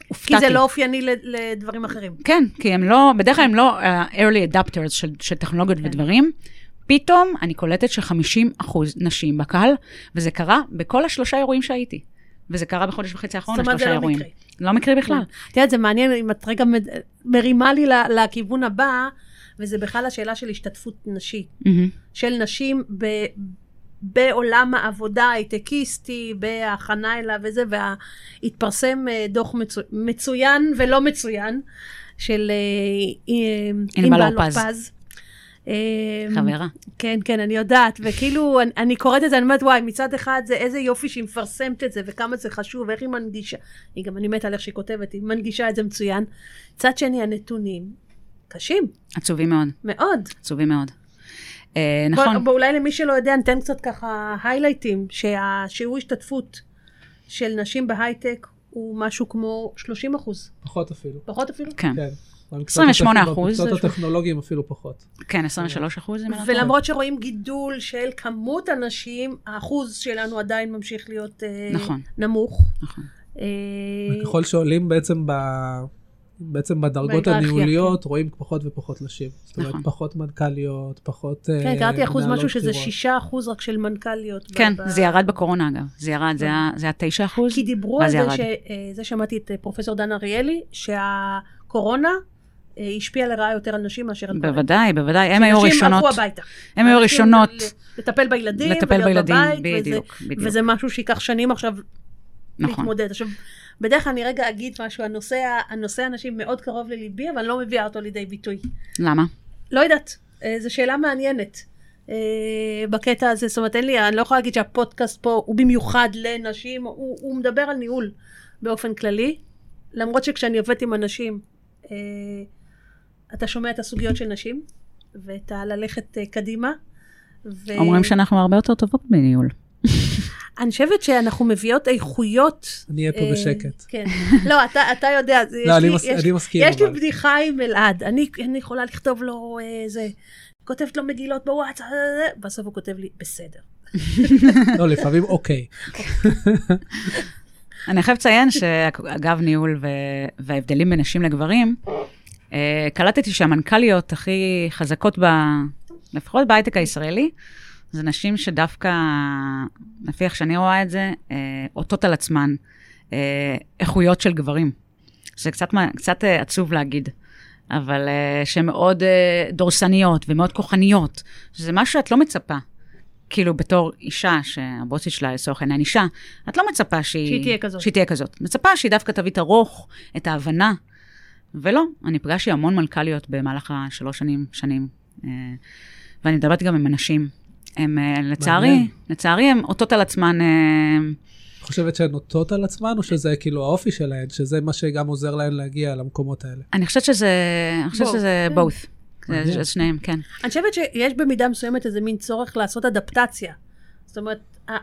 הופתעתי. כי זה לא אופייני לדברים אחרים. כן, כי הם לא, בדרך כלל הם לא uh, early adapters של, של טכנולוגיות כן. ודברים. פתאום אני קולטת ש-50 אחוז נשים בקהל, וזה קרה בכל השלושה אירועים שהייתי. וזה קרה בחודש וחצי האחרון, זאת אומרת, זה השלושה לא אירועים. מקרי. לא מקרי בכלל. את יודעת, זה מעניין אם את רגע מרימה לי לכיוון הבא, וזה בכלל השאלה של השתתפות נשית. של נשים ב, בעולם העבודה ההייטקיסטי, בהכנה אליו וזה, והתפרסם אה, דוח מצו, מצוין ולא מצוין של אה, אה, ענבל אורפז. אה, חברה. כן, כן, אני יודעת, וכאילו, אני, אני קוראת את זה, אני אומרת, וואי, מצד אחד זה איזה יופי שהיא מפרסמת את זה, וכמה זה חשוב, ואיך היא מנגישה, היא גם, אני מתה על איך שהיא כותבת, היא מנגישה את זה מצוין. מצד שני, הנתונים קשים, עצובים מאוד, מאוד. עצובים מאוד. אה, בוא, נכון. בוא, אולי למי שלא יודע, ניתן קצת ככה היילייטים, שהשיעור השתתפות של נשים בהייטק הוא משהו כמו 30 אחוז, פחות אפילו. פחות אפילו. כן. כן. במקצועות 28 הטכ- אחוז. במקצועות הטכנולוגיים אפילו פחות. כן, 23 אחוז. לא. ולמרות שרואים גידול של כמות הנשים, האחוז שלנו עדיין ממשיך להיות אה, נכון. נמוך. נכון. אה, ככל שעולים בעצם ב... בעצם בדרגות הניהוליות רואים פחות ופחות נשים. זאת אומרת, נכון. פחות מנכ"ליות, פחות כן, קראתי אחוז משהו שזה. 6 אחוז רק של מנכ"ליות. כן, ב- זה ירד בקורונה אגב. זה ירד, זה היה- זה היה 9 אחוז. כי דיברו על זה. ש... אה, זה שמעתי את אה, פרופסור דן אריאלי, שהקורונה אה, השפיעה לרעה יותר על נשים מאשר על גברים. בוודאי, בוודאי, הם היו נשים ראשונות. הלכו הביתה. הם היו ראשונות לטפל בילדים, לטפל בילדים, בבית, בדיוק, וזה, בדיוק. וזה משהו שייקח שנים עכשיו נכון. להתמודד. עכשיו, בדרך כלל אני רגע אגיד משהו, הנושא, הנושא הנשים מאוד קרוב לליבי, אבל אני לא מביאה אותו לידי ביטוי. למה? לא יודעת, אה, זו שאלה מעניינת. אה, בקטע הזה, זאת אומרת, אין לי, אני לא יכולה להגיד שהפודקאסט פה הוא במיוחד לנשים, הוא, הוא מדבר על ניהול באופן כללי, למרות שכשאני עובדת עם אנשים, אתה שומע את הסוגיות של נשים, ואת הללכת אה, קדימה. ו... אומרים שאנחנו הרבה יותר טובות בניהול. אני חושבת שאנחנו מביאות איכויות. אני אהיה פה אה, בשקט. כן. לא, אתה, אתה יודע, לא, יש אני לי- מס- יש- אני מסכים, יש לי. בדיחה עם אלעד. אני, אני יכולה לכתוב לו איזה... כותבת לו מגילות בוואטסאפ, בסוף הוא כותב לי, בסדר. לא, לפעמים אוקיי. אני חייב לציין שאגב ניהול ו- וההבדלים בין נשים לגברים, אה, קלטתי שהמנכ"ליות הכי חזקות, ב, לפחות בהייטק הישראלי, זה נשים שדווקא, לפי איך שאני רואה את זה, אה, עוטות על עצמן אה, איכויות של גברים. זה קצת, קצת אה, עצוב להגיד, אבל אה, שהן מאוד אה, דורסניות ומאוד כוחניות, שזה משהו שאת לא מצפה. כאילו בתור אישה, שהבוסית שלה לצורך העניין אישה, את לא מצפה שהיא... שהיא תהיה כזאת. שהיא תהיה כזאת. מצפה שהיא דווקא תביא את הרוך, את ההבנה. ולא, אני פגשתי המון מנכ"ליות במהלך השלוש שנים, שנים, אה, ואני מדברת גם עם אנשים. הם, אה, לצערי, מעניין. לצערי, הם עוטות על עצמן, אה, את חושבת שהן נוטות על עצמן, או שזה כאילו האופי שלהן, שזה מה שגם עוזר להן להגיע למקומות האלה? אני חושבת שזה, אני חושבת שזה כן. both. זה- שניהם, כן. אני חושבת שיש במידה מסוימת איזה מין צורך לעשות אדפטציה. זאת אומרת,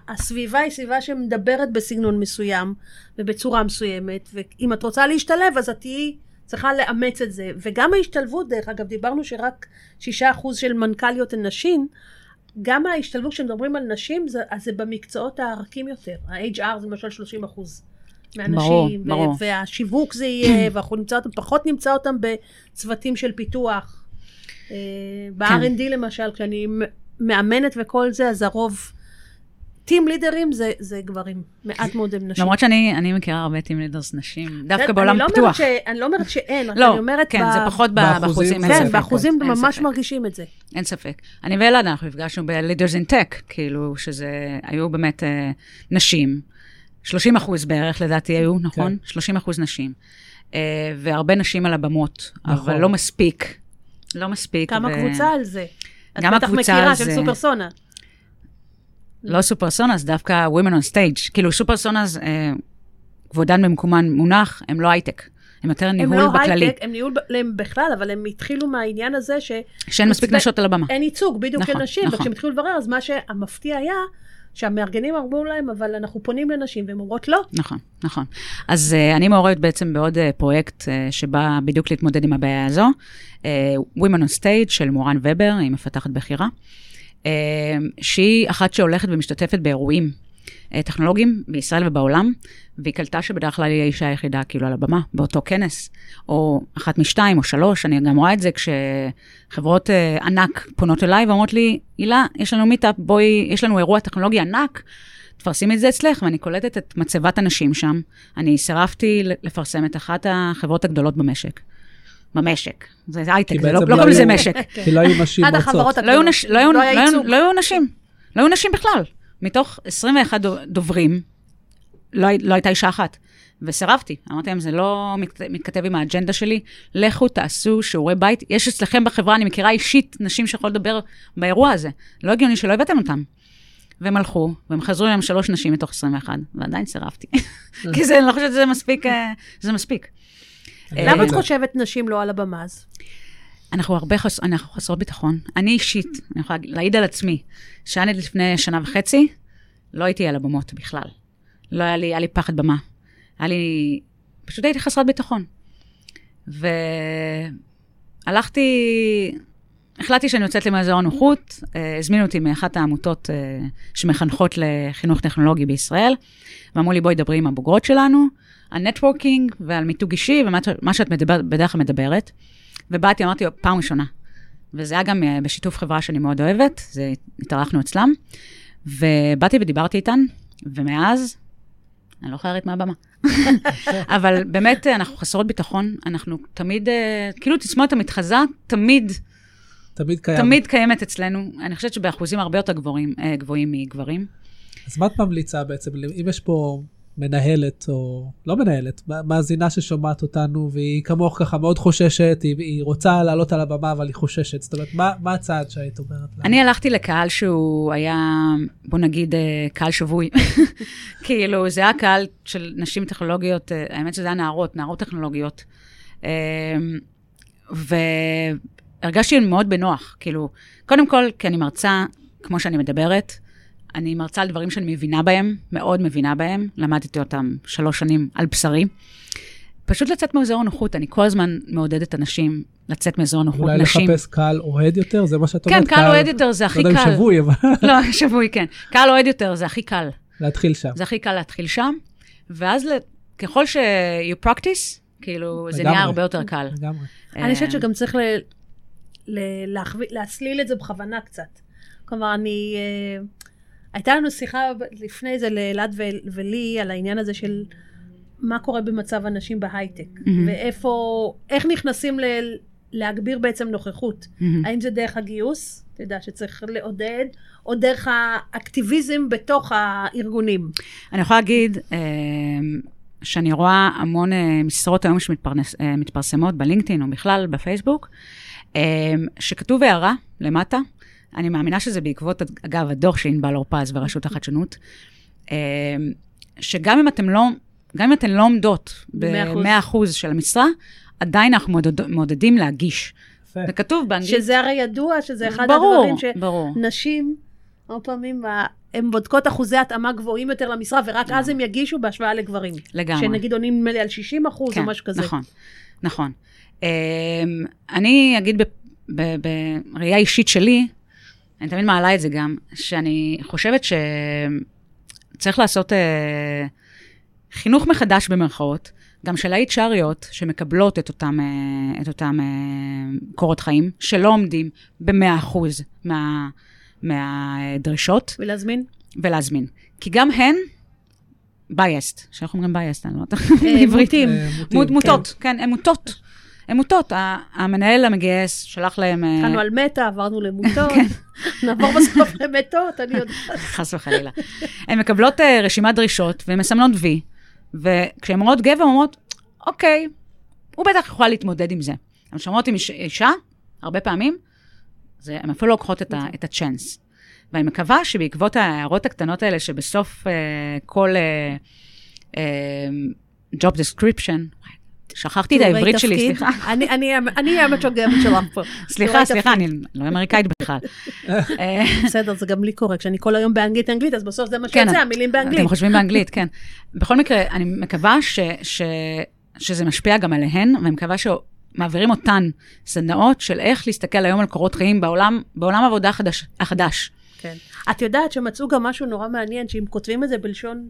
הסביבה היא סביבה שמדברת בסגנון מסוים ובצורה מסוימת, ואם את רוצה להשתלב, אז את תהיי צריכה לאמץ את זה. וגם ההשתלבות, דרך אגב, דיברנו שרק שישה אחוז של מנכ"ליות הן נשים, גם ההשתלבות, כשמדברים על נשים, זה, אז זה במקצועות הרכים יותר. ה-HR זה למשל 30 אחוז. מהנשים, ברור. והשיווק זה יהיה, ואנחנו נמצא אותם, פחות נמצא אותם בצוותים של פיתוח. כן. ב-R&D למשל, כשאני מאמנת וכל זה, אז הרוב טים לידרים זה, זה גברים, מעט מאוד הם נשים. למרות שאני אני מכירה הרבה טים לידרס נשים, דווקא אני בעולם לא פתוח. ש, אני לא אומרת שאין, רק לא, אני אומרת... כן, ב... זה פחות באחוזים זה כן, ספק. באחוזים אין ממש ספק. מרגישים את זה. אין ספק. אני ואלעד, אנחנו נפגשנו ב-Leaders in Tech, כאילו, שזה, היו באמת אה, נשים, 30 אחוז בערך לדעתי היו, נכון? 30 אחוז נשים. אה, והרבה נשים על הבמות, נכון. אבל לא מספיק. לא מספיק. כמה ו- קבוצה על זה. גם את בטח הקבוצה מכירה על של זה. סופרסונה. לא סופרסונס, דווקא Women on Stage. כאילו, סופרסונס, אה, כבודן במקומן מונח, הם לא הייטק. הם יותר הם ניהול לא בכללי. הייטק, הם ניהול הם בכלל, אבל הם התחילו מהעניין הזה שאין שאין מספיק נשות על הבמה. ייצוג בדיוק נכון, של נשים, נכון. וכשהם התחילו לברר, אז מה שהמפתיע היה, שהמארגנים אמרו להם, אבל אנחנו פונים לנשים, והן אומרות לא. נכון, נכון. אז uh, אני מעורבת בעצם בעוד uh, פרויקט uh, שבא בדיוק להתמודד עם הבעיה הזו, uh, Women on Stage של מורן ובר, היא מפתחת בכירה, uh, שהיא אחת שהולכת ומשתתפת באירועים uh, טכנולוגיים בישראל ובעולם, והיא קלטה שבדרך כלל היא האישה היחידה כאילו על הבמה, באותו כנס, או אחת משתיים או שלוש, אני גם רואה את זה כשחברות uh, ענק פונות אליי ואומרות לי, הילה, יש לנו מיטאפ, בואי, יש לנו אירוע טכנולוגי ענק, תפרסמי את זה אצלך, ואני קולטת את מצבת הנשים שם. אני סירבתי לפרסם את אחת החברות הגדולות במשק. במשק. זה הייטק, לא לא לא קוראים לזה משק. כי לא היו נשים רוצות. לא היו לא היו- נשים. לא היו נשים בכלל. מתוך 21 דו- דוברים, לא הי- לא הייתה אישה אחת. וסירבתי. אמרתי להם, זה לא מת- מתכתב עם האג'נדה שלי, לכו תעשו שיעורי בית. יש אצלכם בחברה, אני מכירה אישית נשים שיכולות לדבר באירוע הזה. לא הגיוני שלא הבאתם אותם. והם הלכו, והם חזרו אליהם שלוש נשים מתוך 21, ועדיין סירבתי. כי זה, אני לא חושבת שזה מספיק, אה, זה מספיק. למה את אה, חושבת נשים לא על הבמה אז? אנחנו הרבה חס... אנחנו חסרות ביטחון. אני אישית, אני יכולה להעיד על עצמי, שאני לפני שנה וחצי, לא הייתי על הבמות בכלל. לא היה לי, היה לי פחד במה. היה לי, פשוט הייתי חסרת ביטחון. והלכתי, החלטתי שאני יוצאת למאזור הנוחות, אה, הזמינו אותי מאחת העמותות אה, שמחנכות לחינוך טכנולוגי בישראל, ואמרו לי, בואי דברי עם הבוגרות שלנו, על נטוורקינג ועל מיתוג אישי ומה מה שאת מדבר, בדרך כלל מדברת. ובאתי, אמרתי, פעם ראשונה. וזה היה גם אה, בשיתוף חברה שאני מאוד אוהבת, זה, התארחנו אצלם, ובאתי ודיברתי איתן, ומאז, אני לא לרדת מהבמה. אבל באמת, אה, אנחנו חסרות ביטחון, אנחנו תמיד, אה, כאילו תסמונת המתחזה, תמיד, תמיד קיים. תמיד קיימת אצלנו. אני חושבת שבאחוזים הרבה יותר גבוהים, גבוהים מגברים. אז מה את ממליצה בעצם, אם יש פה מנהלת, או לא מנהלת, מאזינה ששומעת אותנו, והיא כמוך ככה מאוד חוששת, היא, היא רוצה לעלות על הבמה, אבל היא חוששת. זאת אומרת, מה, מה הצעד שהיית אומרת לה? אני הלכתי לקהל שהוא היה, בוא נגיד, אה, קהל שבוי. כאילו, זה היה קהל של נשים טכנולוגיות, אה, האמת שזה היה נערות, נערות טכנולוגיות. אה, והרגשתי מאוד בנוח, כאילו, קודם כל, כי אני מרצה, כמו שאני מדברת, אני מרצה על דברים שאני מבינה בהם, מאוד מבינה בהם, למדתי אותם שלוש שנים על בשרי. פשוט לצאת מאזור הנוחות, אני כל הזמן מעודדת אנשים לצאת מאזור הנוחות, אולי נשים. לחפש קהל אוהד יותר, זה מה שאת כן, אומרת? קהל אוהד יותר זה הכי לא יודע קל. אם שבוי, אבל לא, שבוי, כן. קהל אוהד יותר, זה הכי קל. להתחיל שם. זה הכי קל להתחיל שם, ואז ככל ש-you practice, כאילו, זה לגמרי. נהיה הרבה יותר קל. לגמרי. אני חושבת אה, שגם צריך ל... ל... להסליל את זה בכוונה קצת. כלומר, אני... אה, הייתה לנו שיחה לפני זה לאלעד. ולי על העניין הזה של מה קורה במצב הנשים בהייטק, מהמם. ואיפה, איך נכנסים ל... להגביר בעצם נוכחות. מהמם. האם זה דרך הגיוס, אתה יודע שצריך לעודד, או דרך האקטיביזם בתוך הארגונים. אני יכולה להגיד אה, שאני רואה המון אה, משרות היום שמתפרסמות בלינקדאין או בכלל בפייסבוק, אה, שכתוב הערה למטה, אני מאמינה שזה בעקבות, אגב, הדוח של ענבל אורפז ורשות החדשנות, אה, שגם אם אתם לא, גם אם אתן לא עומדות במאה אחוז. ב-100% של המשרה, עדיין אנחנו מעודד, מעודדים להגיש. זה כתוב באנגלית. שזה הרי ידוע שזה אחד ברור, הדברים ברור. שנשים, הרבה פעמים, הן בודקות אחוזי התאמה גבוהים יותר למשרה, ורק אז הם יגישו בהשוואה לגברים. לגמרי. שנגיד עונים נדמה לי על 60 אחוז או משהו כזה. נכון, נכון. Um, אני אגיד בראייה אישית שלי, אני תמיד מעלה את זה גם, שאני חושבת שצריך לעשות uh, חינוך מחדש במרכאות, גם של ה-HRיות שמקבלות את אותם, uh, את אותם uh, קורות חיים, שלא עומדים ב-100% מה, מהדרישות. ולהזמין? ולהזמין. כי גם הן biased, שאנחנו אומרים biased, אני לא יודעת אה, בעברית. אה, מוטות, כן, הן מוטות. הן מוטות. המנהל המגייס שלח להם... אה, התחלנו על מטה, עברנו למוטות, כן. נעבור בסוף למטות, אני יודעת. חס וחלילה. הן מקבלות uh, רשימת דרישות והן מסמנות וי, וכשהן רואות גבר, הן אומרות, אוקיי, הוא בטח יכול להתמודד עם זה. כשהן רואות עם איש- אישה, הרבה פעמים, זה, הן אפילו לא לוקחות את, ה- את הצ'אנס. ואני מקווה שבעקבות ההערות הקטנות האלה, שבסוף uh, כל uh, job description, שכחתי את העברית שלי. סליחה. אני- אני המתורגמת שלך פה. סליחה, סליחה. אני לא אמריקאית בכלל. אה, בסדר, זה גם לי קורה, כשאני כל היום באנגלית אנגלית, אז בסוף זה מה כן, שיוצא, המילים באנגלית. אתם חושבים באנגלית, כן. בכל מקרה, אני מקווה שזה משפיע גם עליהן, ואני מקווה שמעבירים אותן סדנאות של איך להסתכל היום על קורות חיים בעולם, בעולם העבודה החדש. כן. את יודעת שמצאו גם משהו נורא מעניין, שאם כותבים את זה בלשון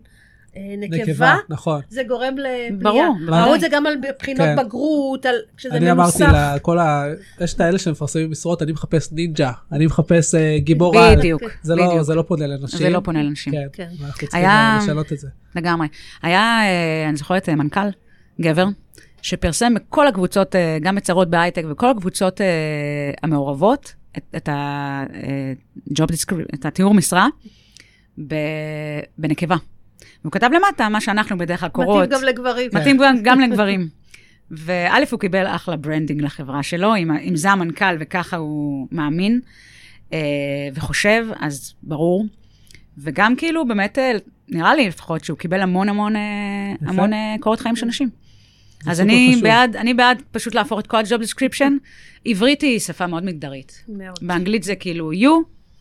נקבה, נקבה, נכון. זה גורם לפנייה. ברור. את זה גם על בחינות כן. בגרות, על- כשזה אני אמרתי מנוסח. לכל ה... יש את האלה שמפרסמים משרות, אני מחפש נינג'ה, אני מחפש אה, גיבור על. בדיוק, זה לא- בדיוק. זה לא פונה לנשים. זה לא פונה לנשים. כן, כן. ואנחנו צריכים היה- אה, לשנות את זה. לגמרי. היה, אה, אני זוכרת, אה, מנכ"ל, גבר, שפרסם בכל הקבוצות, אה, גם בצרות בהייטק וכל הקבוצות אה, המעורבות, את, את description, את התיאור משרה, ב- בנקבה. והוא כתב למטה מה שאנחנו בדרך כלל קוראות. מתאים גם לגברים. מתאים גם, גם לגברים. וא', הוא קיבל אחלה branding לחברה שלו, אם, אם זה המנכ"ל וככה הוא מאמין אה, וחושב, אז ברור. וגם כאילו, באמת, אה, נראה לי לפחות שהוא קיבל המון המון, אה. המון אה, קורות חיים של נשים. אז אני חשוב. בעד, אני בעד פשוט להפוך את כל ה-job description. עברית היא שפה מאוד מגדרית. מאוד. באנגלית זה כאילו you,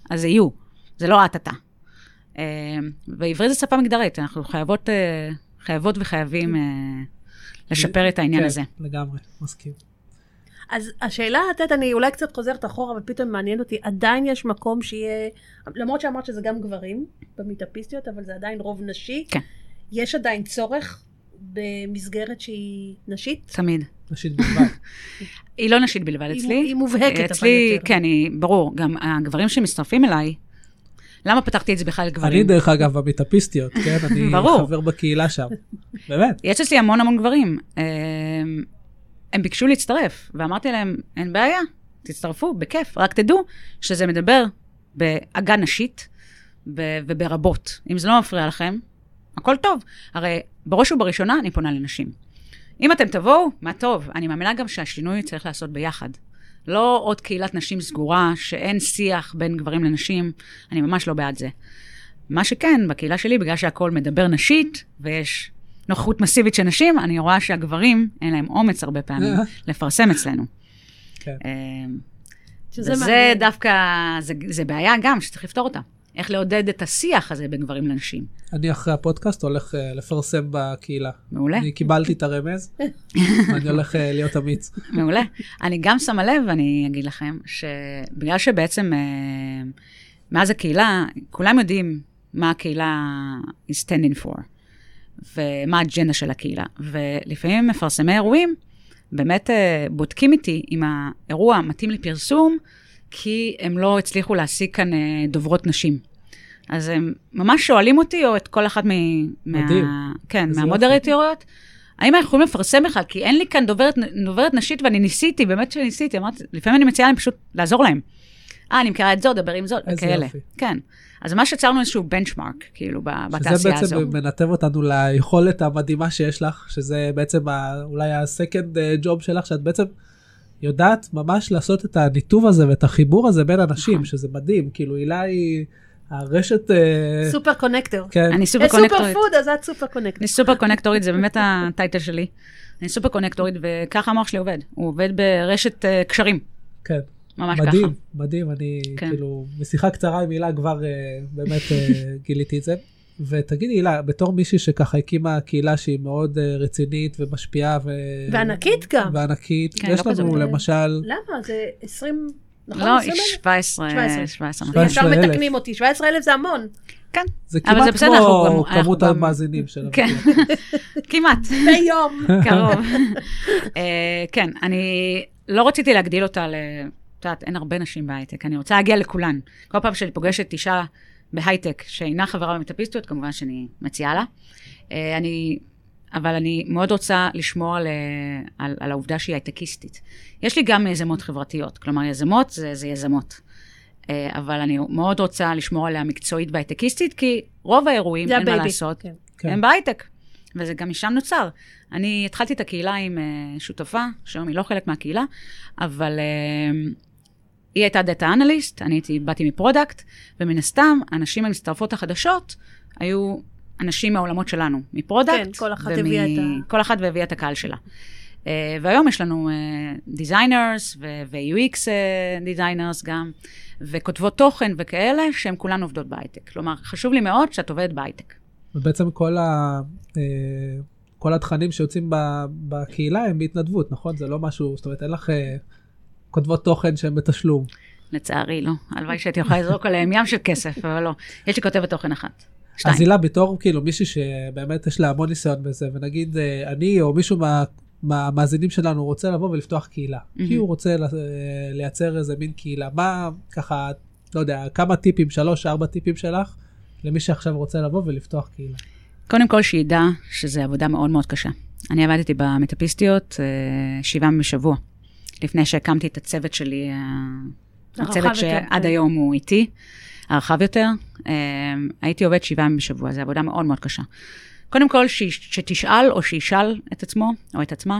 אז זה you, זה לא את אתה. אה, ועברית זה שפה מגדרית, אנחנו חייבות, אה, חייבות וחייבים אה, לשפר את העניין כן, הזה. לגמרי, מסכים. אז השאלה, את יודעת, אני אולי קצת חוזרת אחורה, אבל פתאום מעניין אותי, עדיין יש מקום שיהיה, למרות שאמרת שזה גם גברים במיטאפיסטיות, אבל זה עדיין רוב נשי. כן. יש עדיין צורך במסגרת שהיא נשית? תמיד. נשית בלבד. היא לא נשית בלבד אצלי. היא מובהקת, אבל אצלי, יותר. כן, היא, ברור, גם הגברים שמצטרפים אליי, למה פתחתי את זה בכלל אני לגברים? דרך אגב במיטאפיסטיות, כן? אני ברור. חבר בקהילה שם. באמת. יש אצלי המון המון גברים. אה, הם ביקשו להצטרף, ואמרתי להם, אין בעיה, תצטרפו, בכיף, רק תדעו שזה מדבר בעגה נשית וברבות. אם זה לא מפריע לכם, הכל טוב. הרי בראש ובראשונה אני פונה לנשים. אם אתם תבואו, מה טוב. אני מאמינה גם שהשינוי צריך לעשות ביחד. לא עוד קהילת נשים סגורה, שאין שיח בין גברים לנשים, אני ממש לא בעד זה. מה שכן, בקהילה שלי, בגלל שהכל מדבר נשית, ויש נוכחות מסיבית של נשים, אני רואה שהגברים, אין להם אומץ הרבה פעמים לפרסם אצלנו. כן. אה, וזה. דווקא, זה, זה בעיה גם שצריך לפתור אותה. איך לעודד את השיח הזה בין גברים לנשים. אני אחרי הפודקאסט הולך אה, לפרסם בקהילה. מעולה, אני קיבלתי את הרמז, ואני הולך אה, להיות אמיץ. מעולה. אני גם שמה לב, ואני אגיד לכם, שבגלל שבעצם אה, מאז הקהילה, כולם יודעים מה הקהילה is standing for, ומה האג'נדה של הקהילה. ולפעמים מפרסמי אירועים באמת בודקים איתי אם האירוע מתאים לפרסום, כי הם לא הצליחו להשיג כאן דוברות נשים. אז הם ממש שואלים אותי, או את כל אחת מ... מדהים. מה... כן, מהמודרטוריות, האם אנחנו יכולים לפרסם בכלל? כי אין לי כאן דוברת, דוברת נשית, ואני ניסיתי, באמת שניסיתי, אמרתי, לפעמים אני מציעה להם פשוט לעזור להם. אה, אני מכירה את זאת, דבר עם איזה כאלה. יופי. כן. אז ממש יצרנו איזשהו benchmark, כאילו, שזה בתעשייה הזו. בעצם מנתב אותנו ליכולת המדהימה שיש לך, שזה בעצם ה- אולי ה second job שלך, שאת בעצם יודעת ממש לעשות את הניתוב הזה ואת החיבור הזה בין אנשים, נכון. שזה מדהים. כאילו הילה היא הרשת, אה, super connector. כן, אני סופר סופר קונקטורית. טוב, אז את super connector. אני סופר קונקטורית, זה באמת ה title שלי. אני סופר קונקטורית, וככה המוח שלי עובד. הוא עובד ברשת אה, קשרים, כן. ממש ככה. מדהים, מדהים, אני כן. כאילו, בשיחה קצרה עם הילה כבר אה, באמת אה, גיליתי את זה. ותגידי הילה, בתור מישהי שככה הקימה קהילה שהיא מאוד אה, רצינית ומשפיעה ו... וענקית גם. וענקית, כן, יש לא לנו. למשל, למה? זה 20, נכון? לא, 20,000? 17, 17. 17. שבע- ישר 17,000. מתקנים אותי, 17,000 זה המון. כן, זה כמעט כמו כמות המאזינים שלנו. כן, כמעט. ביום. קרוב. אה, כן, אני לא רציתי להגדיל אותה ל... את יודעת, אין הרבה נשים בהייטק, אני רוצה להגיע לכולן. כל פעם שאני פוגשת אישה בהייטק, שאינה חברה במטאפיסטיות, כמובן שאני מציעה לה. אה, אני, אבל אני מאוד רוצה לשמור על, אה, על, על העובדה שהיא הייטקיסטית. יש לי גם יזמות חברתיות, כלומר יזמות זה, זה יזמות. אה, אבל אני מאוד רוצה לשמור עליה מקצועית והייטקיסטית, כי רוב האירועים, אין מה לעשות, כן. כן. הם בהייטק. וזה גם משם נוצר. אני התחלתי את הקהילה עם אה, שותפה, שהיום היא לא חלק מהקהילה, אבל אה, היא הייתה data analyst, אני הייתי, באתי מ product, ומן הסתם, הנשים המצטרפות החדשות היו אנשים מהעולמות שלנו, מ product. כן, כל אחת הביאה את ה- כל אחת והביאה את הקהל שלה. אה, והיום יש לנו designers ו-UX designers גם, וכותבות תוכן וכאלה, שהן כולן עובדות בהייטק. כלומר, חשוב לי מאוד שאת עובדת בהייטק. ובעצם כל, ה, אה, כל התכנים שיוצאים ב, בקהילה הם בהתנדבות, נכון? זה לא משהו, זאת אומרת, אין לך אה, כותבות תוכן שהן בתשלום. לצערי, לא. הלוואי שהייתי יכולה לזרוק עליהם ים של כסף, אבל לא. יש לי כותבת תוכן אחת. שתיים. אז הילה, בתור כאילו מישהי שבאמת יש לה המון ניסיון בזה, ונגיד אה, אני או מישהו מה... מהמאזינים שלנו רוצה לבוא ולפתוח קהילה, מהמם. כי הוא רוצה אה, לייצר איזה מין קהילה. מה, ככה, לא יודע, כמה טיפים, שלוש, ארבע טיפים שלך, למי שעכשיו רוצה לבוא ולפתוח קהילה. קודם כל, שידע שזו עבודה מאוד מאוד קשה. אני עבדתי במטאפיסטיות אה, שבעה בשבוע, לפני שהקמתי את הצוות שלי, הצוות שעד כן. היום הוא איתי, הרחב יותר. אה, הייתי עובד שבעה ימים בשבוע, זו עבודה מאוד מאוד קשה. קודם כל, ש, שתשאל או שישאל את עצמו או את עצמה,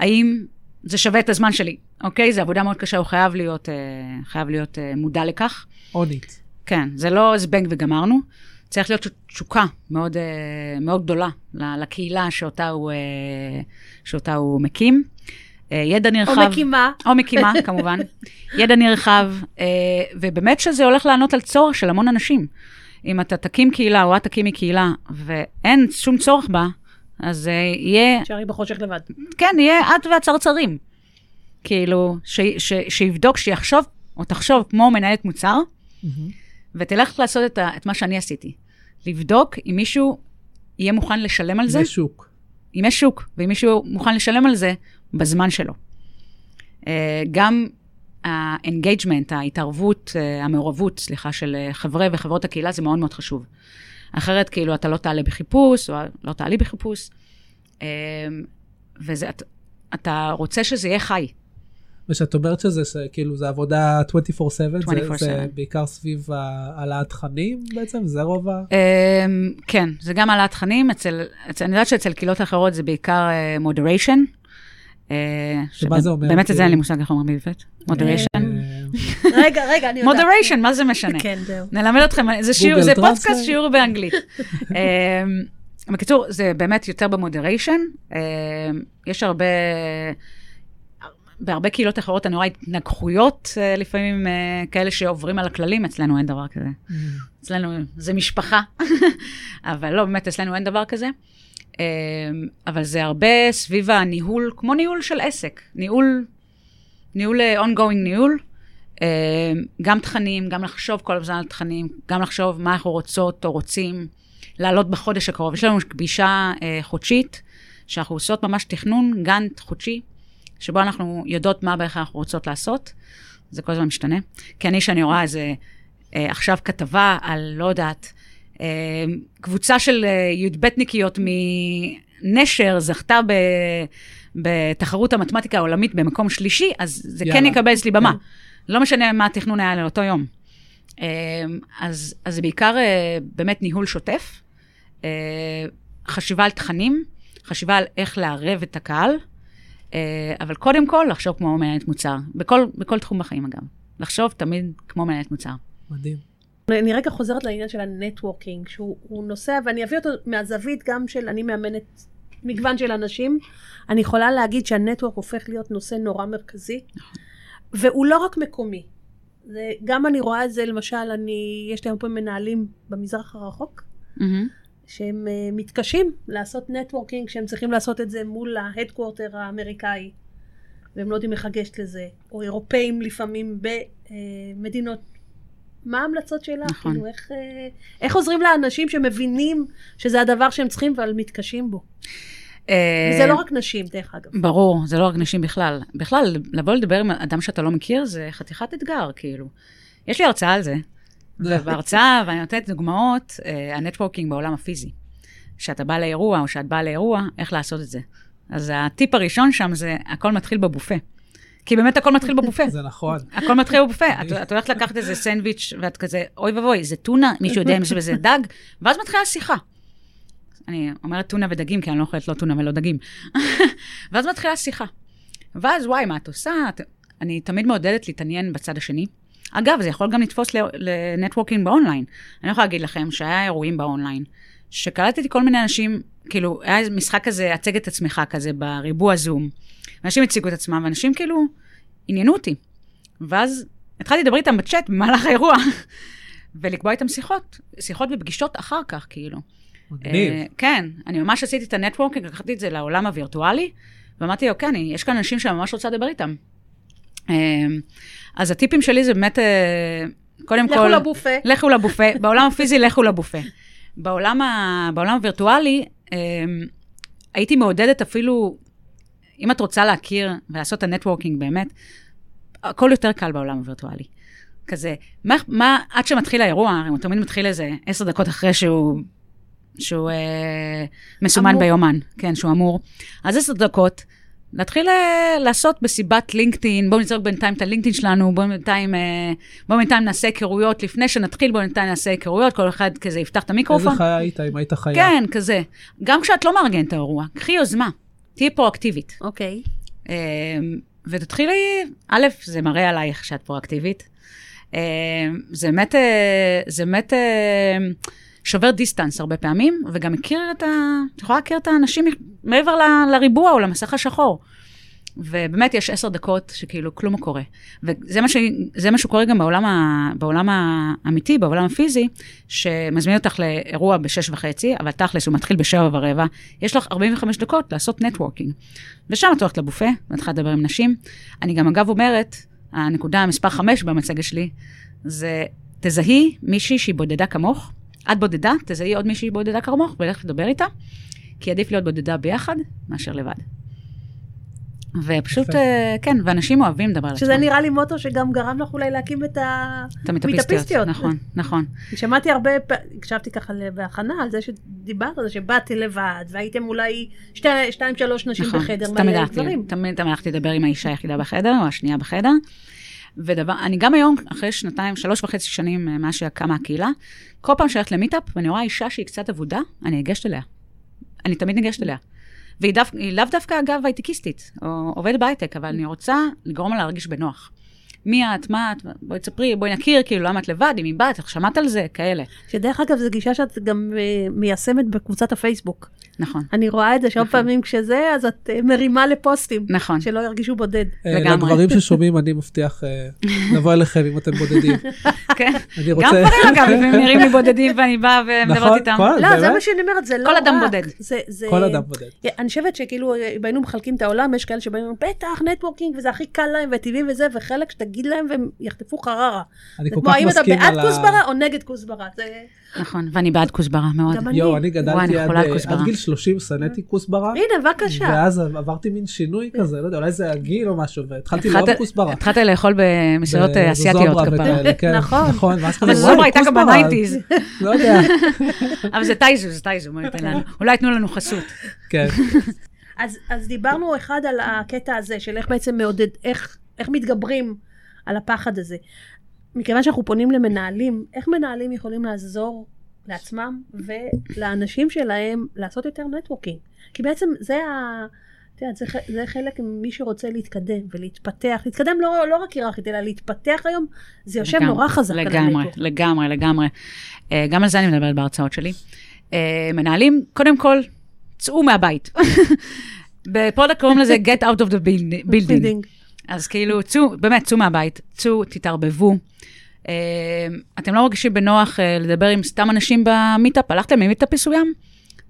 האם זה שווה את הזמן שלי, אוקיי? זו עבודה מאוד קשה, הוא חייב להיות, אה, חייב להיות אה, מודע לכך. אונית. כן, זה לא זבנג וגמרנו. צריך להיות תשוקה מאוד, מאוד גדולה לקהילה שאותה הוא, שאותה הוא מקים. אה, ידע נרחב. או מקימה. או מקימה, כמובן. ידע נרחב, אה, ובאמת שזה הולך לענות על צורך של המון אנשים. אם אתה תקים קהילה או את תקימי קהילה ואין שום צורך בה, אז אה, יהיה תשארי בחושך לבד. כן, יהיה את והצרצרים. כאילו, ש, ש, שיבדוק, שיחשוב, או תחשוב כמו מנהלת מוצר, ותלך לעשות את, ה, את מה שאני עשיתי. לבדוק אם מישהו יהיה מוכן לשלם על זה, זה שוק. אם יש שוק, ואם מישהו מוכן לשלם על זה בזמן שלו. אה, גם ה-engagement, ההתערבות, אה, המעורבות, סליחה, של אה, חברי וחברות הקהילה, זה מאוד מאוד חשוב. אחרת, כאילו, אתה לא תעלה בחיפוש, או לא תעלי בחיפוש, אה, וזה, אתה, אתה רוצה שזה יהיה חי. ושאת אומרת שזה כאילו זה עבודה 24/7, זה, 24/7. זה בעיקר סביב העלאת תכנים בעצם, זה רוב ה... כן, זה גם העלאת תכנים, אצל, אצל, אני יודעת שאצל קהילות אחרות זה בעיקר מודריישן. שמה זה אומר, באמת את כאילו? זה אין לי מושג איך אומרים בעברית. מודריישן. אה, רגע, רגע, אני יודעת. מודריישן, מה זה משנה? כן, זהו. נלמד אתכם, זה שיעור, זה. פודקאסט שיעור באנגלית. בקיצור, זה באמת יותר במודריישן. יש הרבה, בהרבה קהילות אחרות אני רואה התנגחויות אה, לפעמים אה, כאלה שעוברים על הכללים, אצלנו אין דבר כזה. אצלנו זה משפחה, אבל לא, באמת, אצלנו אין דבר כזה. אמ, אבל זה הרבה סביב הניהול, כמו ניהול של עסק, ניהול, ניהול, אה, ongoing ניהול. אמ, גם תכנים, גם לחשוב כל הזמן על תכנים, גם לחשוב מה אנחנו רוצות או רוצים לעלות בחודש הקרוב. יש לנו פגישה אה, חודשית, שאנחנו עושות ממש תכנון, גאנט חודשי, שבו אנחנו יודעות מה בערך אנחנו רוצות לעשות. זה כל הזמן משתנה. כי אני, שאני רואה איזה אה, עכשיו כתבה על, לא יודעת, קבוצה של אה, י"בניקיות מנשר זכתה ב, בתחרות המתמטיקה העולמית במקום שלישי, אז זה כן יאללה. יקבל אצלי במה. לא משנה מה התכנון היה לאותו יום. אה, אז, אז זה בעיקר אה, באמת ניהול שוטף, אה, חשיבה על תכנים, חשיבה על איך לערב את הקהל, אבל קודם כל לחשוב כמו מנהלת מוצר, בכל, בכל תחום בחיים אגב. לחשוב תמיד כמו מנהלת מוצר. מדהים. אני רגע חוזרת לעניין של הנטוורקינג, שהוא הוא נושא, ואני אביא אותו מהזווית גם של, אני מאמנת מגוון של אנשים. אני יכולה להגיד שה network הופך להיות נושא נורא מרכזי, והוא לא רק מקומי. זה, גם אני רואה את זה, למשל, אני, יש לי הרבה מנהלים במזרח הרחוק, מהמם. שהם אה, מתקשים לעשות נטוורקינג, שהם צריכים לעשות את זה מול ה headquarter האמריקאי, והם לא יודעים איך לגשת לזה, או אירופאים לפעמים במדינות. מה ההמלצות שלך? נכון. כאילו, איך, אה, איך עוזרים לאנשים שמבינים שזה הדבר שהם צריכים אבל מתקשים בו? אה, וזה לא רק נשים, דרך אגב. ברור, זה לא רק נשים בכלל. בכלל, לבוא לדבר עם אדם שאתה לא מכיר, זה חתיכת אתגר, כאילו. יש לי הרצאה על זה. ובהרצאה, ואני נותנת דוגמאות, אה, הנטוורקינג בעולם הפיזי. שאתה בא לאירוע, או שאת באה לאירוע, איך לעשות את זה. אז הטיפ הראשון שם זה, הכל מתחיל בבופה. כי באמת הכל מתחיל בבופה. זה נכון. הכל מתחיל בבופה. את, את הולכת לקחת איזה סנדוויץ', ואת כזה, אוי ואבוי, זה טונה, מישהו יודע אם זה דג, ואז מתחילה שיחה. אני אומרת טונה ודגים, כי אני לא אוכלת לא טונה ולא דגים. ואז מתחילה שיחה. ואז, וואי, מה את עושה? את... אני תמיד מעודדת להתעניין בצד השני. אגב, זה יכול גם לתפוס לנטוורקינג באונליין. אני יכולה להגיד לכם שהיה אירועים באונליין, שקלטתי כל מיני אנשים, כאילו, היה משחק כזה, הצג את עצמך כזה, בריבוע זום. אנשים הציגו את עצמם, ואנשים כאילו עניינו אותי. ואז התחלתי לדבר איתם בצ'אט במהלך האירוע, ולקבוע איתם שיחות, שיחות ופגישות אחר כך, כאילו. מגניב. אה, כן, אני ממש עשיתי את הנטוורקינג, לקחתי את זה לעולם הווירטואלי, ואמרתי, אוקיי, אני, יש כאן אנשים שאני ממש רוצה לדבר איתם. אה, אז הטיפים שלי זה באמת, אה, קודם כל... לכו לבופה. לכו לבופה. בעולם הפיזי, לכו לבופה. בעולם, ה, בעולם הווירטואלי, אה, הייתי מעודדת אפילו, אם את רוצה להכיר ולעשות את הנטוורקינג באמת, הכל יותר קל בעולם הווירטואלי. כזה, מה, מה עד שמתחיל האירוע, הרי הוא תמיד מתחיל איזה עשר דקות אחרי שהוא, שהוא אה, מסומן אמור. ביומן, כן, שהוא אמור. אז עשר דקות, להתחיל אה, לעשות מסיבת לינקדאין, בואו נזרוק בינתיים את הלינקדאין שלנו, בואו בינתיים, אה, בואו בינתיים נעשה היכרויות, לפני שנתחיל בואו בינתיים נעשה היכרויות, כל אחד כזה יפתח את המיקרופון. איזה חיה היית אם היית חיה? כן, כזה. גם כשאת לא מארגנת את האירוע, קחי יוזמה, תהיי פרואקטיבית. אוקיי. אה, ותתחילי, א', זה מראה עלייך שאת פרואקטיבית. אה, זה באמת, אה, זה באמת אה, שובר דיסטנס הרבה פעמים, וגם מכיר את ה... את יכולה להכיר את האנשים מעבר ל- לריבוע או למסך השחור. ובאמת יש עשר דקות שכאילו כלום לא קורה. וזה מה, שקורה גם בעולם, ה... בעולם האמיתי, בעולם הפיזי, שמזמין אותך לאירוע בשש וחצי, אבל תכלס הוא מתחיל בשבע ורבע, יש לך 45 דקות לעשות נטוורקינג. ושם את הולכת לבופה, ומתחילה לדבר עם נשים. אני גם אגב אומרת, הנקודה המספר חמש במצגת שלי, זה תזהי מישהי שהיא בודדה כמוך, את בודדה, תזהי עוד מישהי בודדה כמוך, ולך לדבר איתה, כי עדיף להיות בודדה ביחד מאשר לבד. ופשוט. אה, כן, ואנשים אוהבים לדבר על עצמם. שזה נראה לי מוטו שגם גרם לך אולי להקים את ה... את המטאפיסטיות. מטאפיסטיות. נכון, נכון. שמעתי הרבה, הקשבתי ככה בהכנה על זה שדיברת על זה, שבאתי לבד, והייתם אולי שתי- שתיים, שלוש נשים נכון. בחדר, תמיד מלא דברים. תמיד תמיד הלכתי לדבר עם האישה היחידה בחדר, או השנייה בחדר. ודבר, אני גם היום, אחרי שנתיים, שלוש וחצי שנים אה, מאז שקמה הקהילה, כל פעם שהולכת למיטאפ ואני רואה אישה שהיא קצת אבודה, אני ניגשת אליה. אני תמיד ניגשת אליה. והיא דו, לאו דווקא, אגב, הייטקיסטית, או עובדת בהייטק, אבל אני רוצה לגרום לה להרגיש בנוח. מי את, מה את, בואי תספרי, בואי נכיר, כאילו, למה את לבד, אם היא בת, איך שמעת על זה, כאלה. שדרך אגב, זו גישה שאת גם אה, מיישמת בקבוצת הפייסבוק. נכון, אני רואה את זה שהרבה נכון. פעמים כשזה, אז את אה, מרימה לפוסטים, נכון. שלא ירגישו בודד. אה, לגמרי. לגברים ששומעים, אני מבטיח לבוא אליכם אם אתם בודדים. כן. גם. גברים, אגב, לפעמים נראים לי בודדים ואני באה ומדברת נכון, איתם. כל- לא, זה? מה שאני אומרת, זה לא כל רק. אדם בודד. זה- זה- כל אדם בודד. אני חושבת שכאילו, אם היינו מחלקים את העולם, יש כאלה שבאים, בטח, נטוורקינג, וזה הכי קל להם, וטבעי וזה, וחלק שתגיד להם והם יחטפו חררה. אני זה כל כמו, כך האם אתה מסכים בעד על ה... כוסברה או נגד כוסברה? זה... נכון, ואני בעד כוסברה מאוד. גם אני. יואו, אני גדלתי עד אה, גיל 30, שנאתי כוסברה. הנה, בבקשה. ואז עברתי מין שינוי כזה, לא יודע, אולי זה הגיל או משהו, והתחלתי התחלת- לאהוב כוסברה. התחלת לאכול במסעדות ב- אסיאתיות כפרה. כן, נכון. נכון, ואז אבל וואי, הייתה גם כוסברה, ב nineties. לא יודע, אבל זה טייזו, זה טייזו, מה ייתן לנו? אולי ייתנו לנו חסות. כן. אז, אז דיברנו אחד על הקטע הזה, של איך בעצם מעודד, איך, איך מתגברים על הפחד הזה. מכיוון שאנחנו פונים למנהלים, איך מנהלים יכולים לעזור לעצמם ולאנשים שלהם לעשות יותר נטוורקינג? כי בעצם זה ה... את יודעת, זה, זה חלק ממי שרוצה להתקדם ולהתפתח. להתקדם לא, לא רק היררכית, אלא להתפתח היום, זה יושב לגמרי, נורא חזק לגמרי. לגמרי, לגמרי. אה, גם על זה אני מדברת בהרצאות שלי. אה, מנהלים, קודם כל, צאו מהבית. ב product קוראים לזה get out of the building. אז כאילו, צאו, באמת, צאו מהבית, צאו, תתערבבו. אה, אתם לא מרגישים בנוח אה, לדבר עם סתם אנשים במיטאפ? הלכתם למיטאפ מסוים?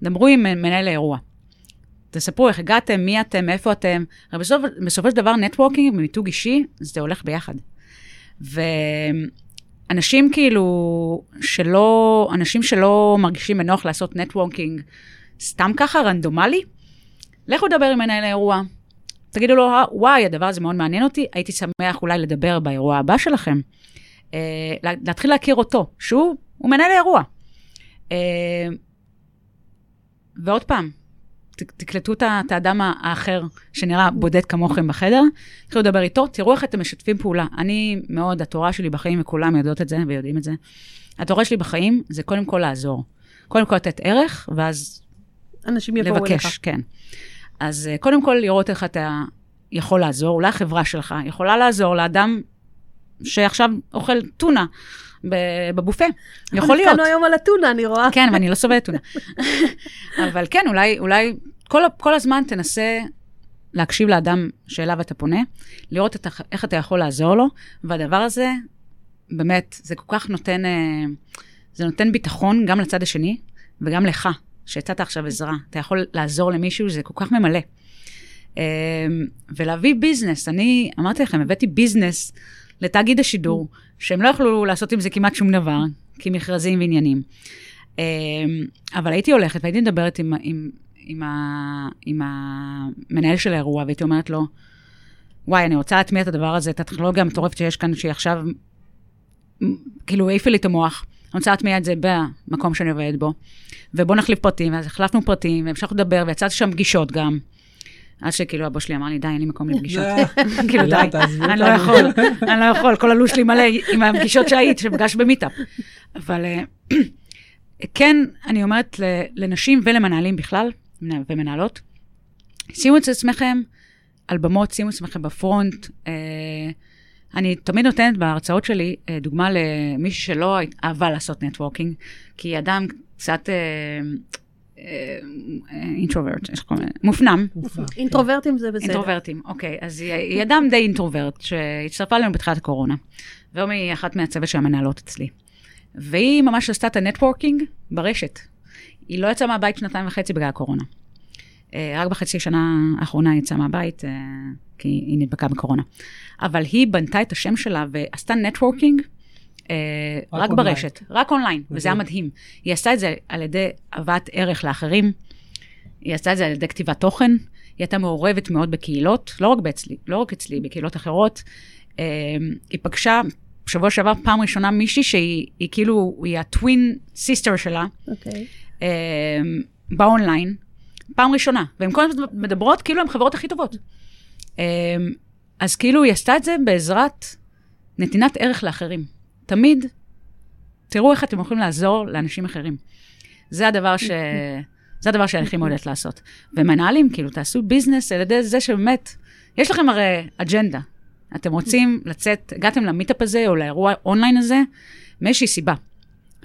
דברו עם מנהל האירוע. תספרו איך הגעתם, מי אתם, איפה אתם. הרי בסוף, בסופו של דבר, נטוורקינג ומיתוג אישי, זה הולך ביחד. ואנשים כאילו, שלא, אנשים שלא מרגישים בנוח לעשות נטוורקינג סתם ככה, רנדומלי, לכו לדבר עם מנהל האירוע. תגידו לו, וואי, הדבר הזה מאוד מעניין אותי, הייתי שמח אולי לדבר באירוע הבא שלכם. אה, לה- להתחיל להכיר אותו, שהוא הוא מנהל האירוע. אה, ועוד פעם, ת- תקלטו את האדם האחר שנראה בודד כמוכם בחדר, תתחילו לדבר איתו, תראו איך אתם משתפים פעולה. אני מאוד, התורה שלי בחיים, וכולם יודעות את זה ויודעים את זה, התורה שלי בחיים זה קודם כל לעזור. קודם כל לתת ערך, ואז אנשים יבואו אליך. לבקש, כן. אז אה, קודם כל לראות איך אתה יכול לעזור, אולי החברה שלך יכולה לעזור לאדם שעכשיו אוכל טונה בבופה. יכול להיות. התקנו היום על אתונה, אני רואה. כן, ואני לא סובלת טונה. אבל כן, אולי, אולי כל, כל הזמן תנסה להקשיב לאדם שאליו אתה פונה, לראות את, איך אתה יכול לעזור לו, והדבר הזה, באמת, זה כל כך נותן, אה, זה נותן ביטחון גם לצד השני, וגם לך, שהצעת עכשיו עזרה. אתה יכול לעזור למישהו, זה כל כך ממלא. אה, ולהביא ביזנס, אני אמרתי לכם, הבאתי ביזנס לתאגיד השידור, שהם לא יכלו לעשות עם זה כמעט שום דבר, כי מכרזים ועניינים. אה, אבל הייתי הולכת והייתי מדברת עם, עם, עם, ה, עם המנהל של האירוע, והייתי אומרת לו, וואי, אני רוצה להטמיע את הדבר הזה, את הטכנולוגיה המטורפת שיש כאן, שהיא עכשיו, כאילו, העיפה לי את המוח. אני רוצה להטמיע את זה במקום שאני עובדת בו. ובוא נחליף פרטים, ואז החלפנו פרטים, והמשכנו לדבר, ויצאתי שם פגישות גם. עד שכאילו הבוס שלי אמר לי, די, אין לי מקום לפגישות. כאילו, די, אני לא. יכול, אני לא יכול, כל הלו"ז שלי מלא עם הפגישות שהיית, שפגש במיטאפ. אבל אה, כן, אני אומרת לנשים ולמנהלים בכלל, מנהל- ומנהלות, שימו את עצמכם על במות, שימו את עצמכם ב front. אה, אני תמיד נותנת בהרצאות שלי אה, דוגמה למישהי שלא אהבה לעשות נטוורקינג, כי אדם קצת introvert, איך קוראים לזה? מופנם. introvertים זה בסדר. introvertים, אוקיי. אז היא אדם די introvert, שהצטרפה אלינו בתחילת הקורונה. והיום היא אחת מהצוות של המנהלות אצלי. והיא ממש עשתה את ה networking ברשת. היא לא יצאה מהבית שנתיים וחצי בגלל הקורונה. אה, רק בחצי שנה האחרונה היא יצאה מהבית, אה, כי היא נדבקה בקורונה. אבל היא בנתה את השם שלה ועשתה networking אה, רק. ברשת, רק אונליין, וזה היה מדהים. היא עשתה את זה על ידי הבאת ערך לאחרים, היא עשתה את זה על ידי כתיבת תוכן, היא הייתה מעורבת מאוד בקהילות, לא רק אצלי, לא רק אצלי, בקהילות אחרות. היא פגשה בשבוע שעבר פעם ראשונה מישהי שהיא היא כאילו, היא ה twin sister שלה, אוקיי. אה, באונליין, פעם ראשונה, והן כל הזמן מדברות כאילו הן חברות הכי טובות. אה, אז כאילו היא עשתה את זה בעזרת נתינת ערך לאחרים. תמיד תראו איך אתם יכולים לעזור לאנשים אחרים. זה הדבר ש... זה הדבר שאני הכי מעודדת לעשות. ומנהלים, כאילו, תעשו business על ידי זה שבאמת, יש לכם הרי אג'נדה. אתם רוצים לצאת, הגעתם ל meetup הזה או לאירוע אונליין הזה, מאיזושהי סיבה.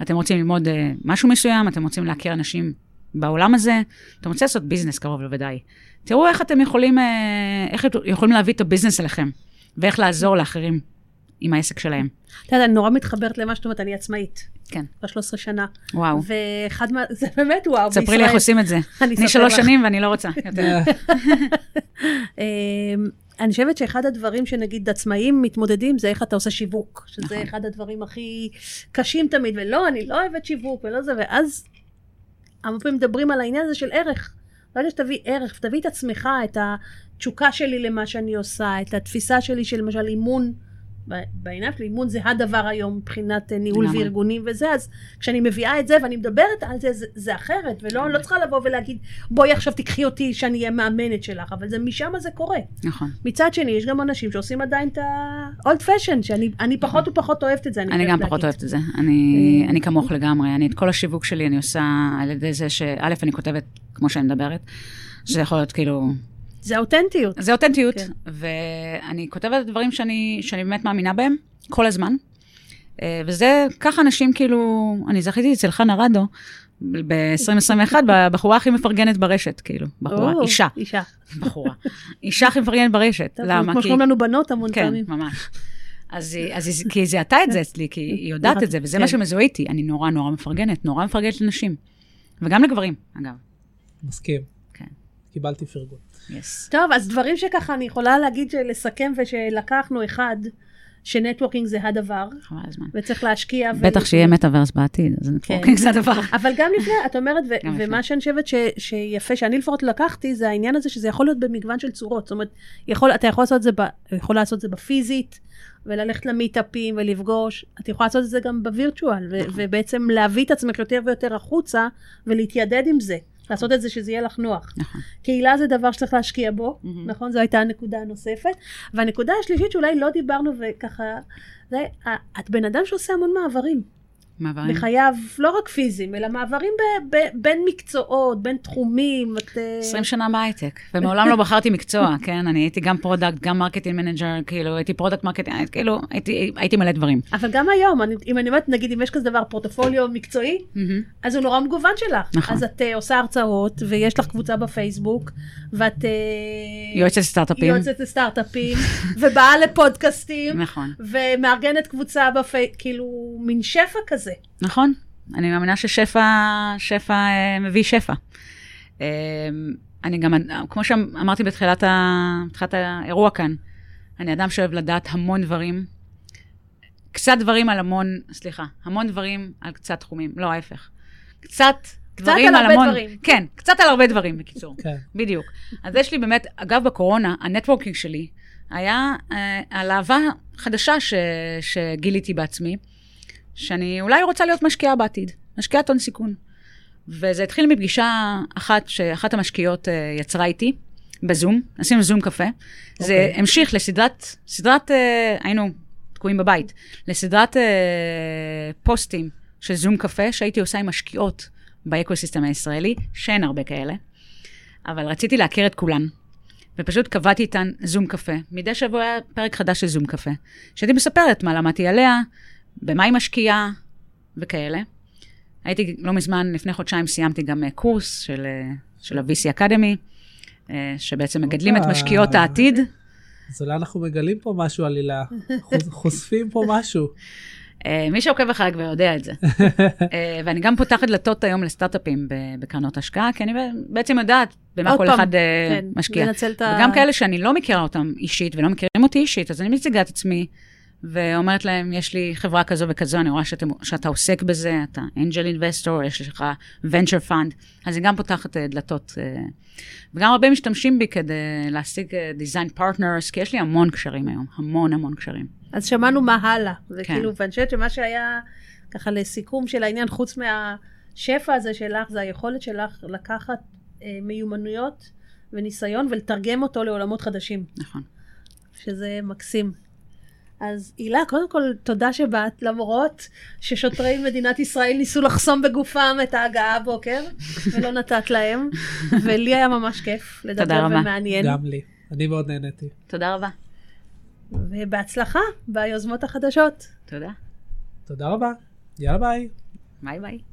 אתם רוצים ללמוד uh, משהו מסוים, אתם רוצים להכיר אנשים בעולם הזה, אתם רוצים לעשות business קרוב לוודאי. תראו איך אתם יכולים, uh, איך אתם יכולים להביא את הביזנס אליכם, ואיך לעזור לאחרים עם העסק שלהם. אתה יודע, אני נורא מתחברת למה שאת אומרת, אני עצמאית. כן. כבר 13 שנה. וואו. ואחד מה... זה באמת וואו, ספרי לי איך עושים את זה. אני שלוש. שנים ואני לא רוצה יותר. אמ, אני חושבת שאחד הדברים שנגיד עצמאים מתמודדים זה איך אתה עושה שיווק, שזה נכון. אחד הדברים הכי קשים תמיד, ולא, אני לא אוהבת שיווק ולא זה, ואז הרבה פעמים מדברים על העניין הזה של ערך. ברגע שתביא ערך, תביא את עצמך, את התשוקה שלי למה שאני עושה, את התפיסה שלי של למשל אימון, ב- בעיניים שלי אימון זה הדבר היום מבחינת אה, ניהול לגמרי. וארגונים וזה, אז כשאני מביאה את זה ואני מדברת על זה, זה, זה אחרת, ולא לא צריכה לבוא ולהגיד, בואי עכשיו תיקחי אותי שאני אהיה מאמנת שלך, אבל זה משם זה קורה. נכון. מצד שני, יש גם אנשים שעושים עדיין את ה-old fashion, שאני אני פחות ופחות אוהבת את זה, אני אני גם פחות להגיד. אוהבת את זה. אני אה, אני כמוך לגמרי. אני את כל השיווק שלי אני עושה על ידי זה שא', אני כותבת כמו שאני מדברת, שזה יכול להיות כאילו זה אותנטיות. זה אותנטיות, כן. ואני כותבת דברים שאני, שאני באמת מאמינה בהם, כל הזמן. אה, וזה, ככה אנשים כאילו, אני זכיתי אצל חנה רדו, ב-2021, בחורה הכי מפרגנת ברשת, כאילו, בחורה, או, אישה, אישה. בחורה. אישה הכי מפרגנת ברשת, טוב, למה? כמו כי- שקוראים לנו בנות המון כן, פעמים. ממש. אז, היא- אז היא- כי היא זיהתה את זה אצלי, כי היא יודעת את זה, וזה כן. מה שמזוהה איתי. אני נורא נורא מפרגנת, נורא מפרגנת לנשים. וגם לגברים, אגב. מסכים. כן. קיבלתי פרגון. yes. טוב, אז דברים שככה אני יכולה להגיד, לסכם ושלקחנו אחד, ש networking זה הדבר. וצריך להשקיע. ו- בטח שיהיה מטאוורס בעתיד, אז networking זה הדבר. אבל גם לפני, את אומרת, ו-. ומה שאני חושבת ש- שיפה, שאני לפחות לקחתי, זה העניין הזה שזה יכול להיות במגוון של צורות. זאת אומרת, יכול, אתה יכול לעשות את זה, ב- יכול לעשות את זה בפיזית, וללכת ל meetupים ולפגוש, את יכולה לעשות את זה גם ב virtual, ו- ובעצם להביא את עצמך יותר ויותר החוצה ולהתיידד עם זה. לעשות את זה שזה יהיה לך נוח. נכון. קהילה זה דבר שצריך להשקיע בו, מהמם. נכון? זו הייתה הנקודה הנוספת. והנקודה השלישית שאולי לא דיברנו וככה, זה, את בן אדם שעושה המון מעברים. מעברים. בחייו, לא רק פיזיים, אלא מעברים ב, ב, בין מקצועות, בין תחומים. את, אה, 20 שנה בהייטק, ומעולם לא בחרתי מקצוע, כן? אני הייתי גם product, גם marketing manager, כאילו, הייתי product marketing, כאילו, הייתי, הייתי מלא דברים. אבל גם היום, אני, אם אני אומרת, נגיד, אם יש כזה דבר, פורטפוליו מקצועי. אז הוא נורא מגוון שלך. נכון. אז את uh, עושה הרצאות, ויש לך קבוצה בפייסבוק, ואת... Uh, יועצת סטארט-אפים. יועצת לסטארט-אפים, ובאה לפודקאסטים, נכון, ומארגנת קבוצה בפייסבוק, כאילו, מין שפע כזה. נכון. אני מאמינה ששפע, שפע אה, מביא שפע. אה, אני גם, כמו שאמרתי בתחילת, ה, בתחילת האירוע כאן, אני אדם שאוהב לדעת המון דברים. קצת דברים על המון, סליחה, המון דברים על קצת תחומים, לא ההפך. קצת דברים על על, הרבה המון, דברים. כן, קצת על הרבה דברים, בקיצור. כן. בדיוק. אז יש לי באמת, אגב, בקורונה, הנטוורקינג שלי היה אה, על אהבה חדשה ש, שגיליתי בעצמי, שאני אולי רוצה להיות משקיעה בעתיד, משקיעת הון סיכון. וזה התחיל מפגישה אחת שאחת המשקיעות אה, יצרה איתי, בזום, עשינו זום קפה. זה אוקיי. המשיך לסדרת, סדרת, אה, היינו תקועים בבית, לסדרת אה, פוסטים של זום קפה שהייתי עושה עם משקיעות באקוסיסטם הישראלי, שאין הרבה כאלה, אבל רציתי להכיר את כולן. ופשוט קבעתי איתן זום קפה. מדי שבוע היה פרק חדש של זום קפה, שהייתי מספרת מה למדתי עליה, במה היא משקיעה וכאלה. הייתי לא מזמן, לפני חודשיים סיימתי גם אה, קורס של, אה, של ה-VC אקדמי, אה, שבעצם מגדלים את. משקיעות העתיד. אז אולי אנחנו מגלים פה משהו על הילה, חוש- חושפים פה משהו. מי שעוקב אחריי כבר יודע את זה. ואני גם פותחת דלתות היום לסטארט-אפים ב- בקרנות השקעה, כי אני בעצם יודעת במה כל פעם, אחד כן, משקיע. את ה... וגם כאלה שאני לא מכירה אותם אישית ולא מכירים אותי אישית, אז אני מציגה את עצמי ואומרת להם, יש לי חברה כזו וכזו, אני רואה שאתם, שאתה עוסק בזה, אתה אנג'ל אינבסטור, יש לך venture fund, אז אני גם פותחת אה, דלתות. אה, וגם הרבה משתמשים בי כדי להשיג אה, design partners, כי יש לי המון קשרים היום, המון המון קשרים. אז שמענו מה הלאה. כן. וכאילו, ואני חושבת שמה שהיה, ככה לסיכום של העניין, חוץ מהשפע הזה שלך, זה היכולת שלך לקחת אה, מיומנויות וניסיון ולתרגם אותו לעולמות חדשים, נכון. שזה מקסים. אז הילה, קודם כל, תודה שבאת, למרות ששוטרי מדינת ישראל ניסו לחסום בגופם את ההגעה הבוקר, ולא נתת להם, ולי היה ממש כיף לדבר תודה רבה. ומעניין. גם לי. אני מאוד נהניתי. תודה רבה. ובהצלחה ביוזמות החדשות. תודה. תודה רבה. יאללה ביי. ביי ביי.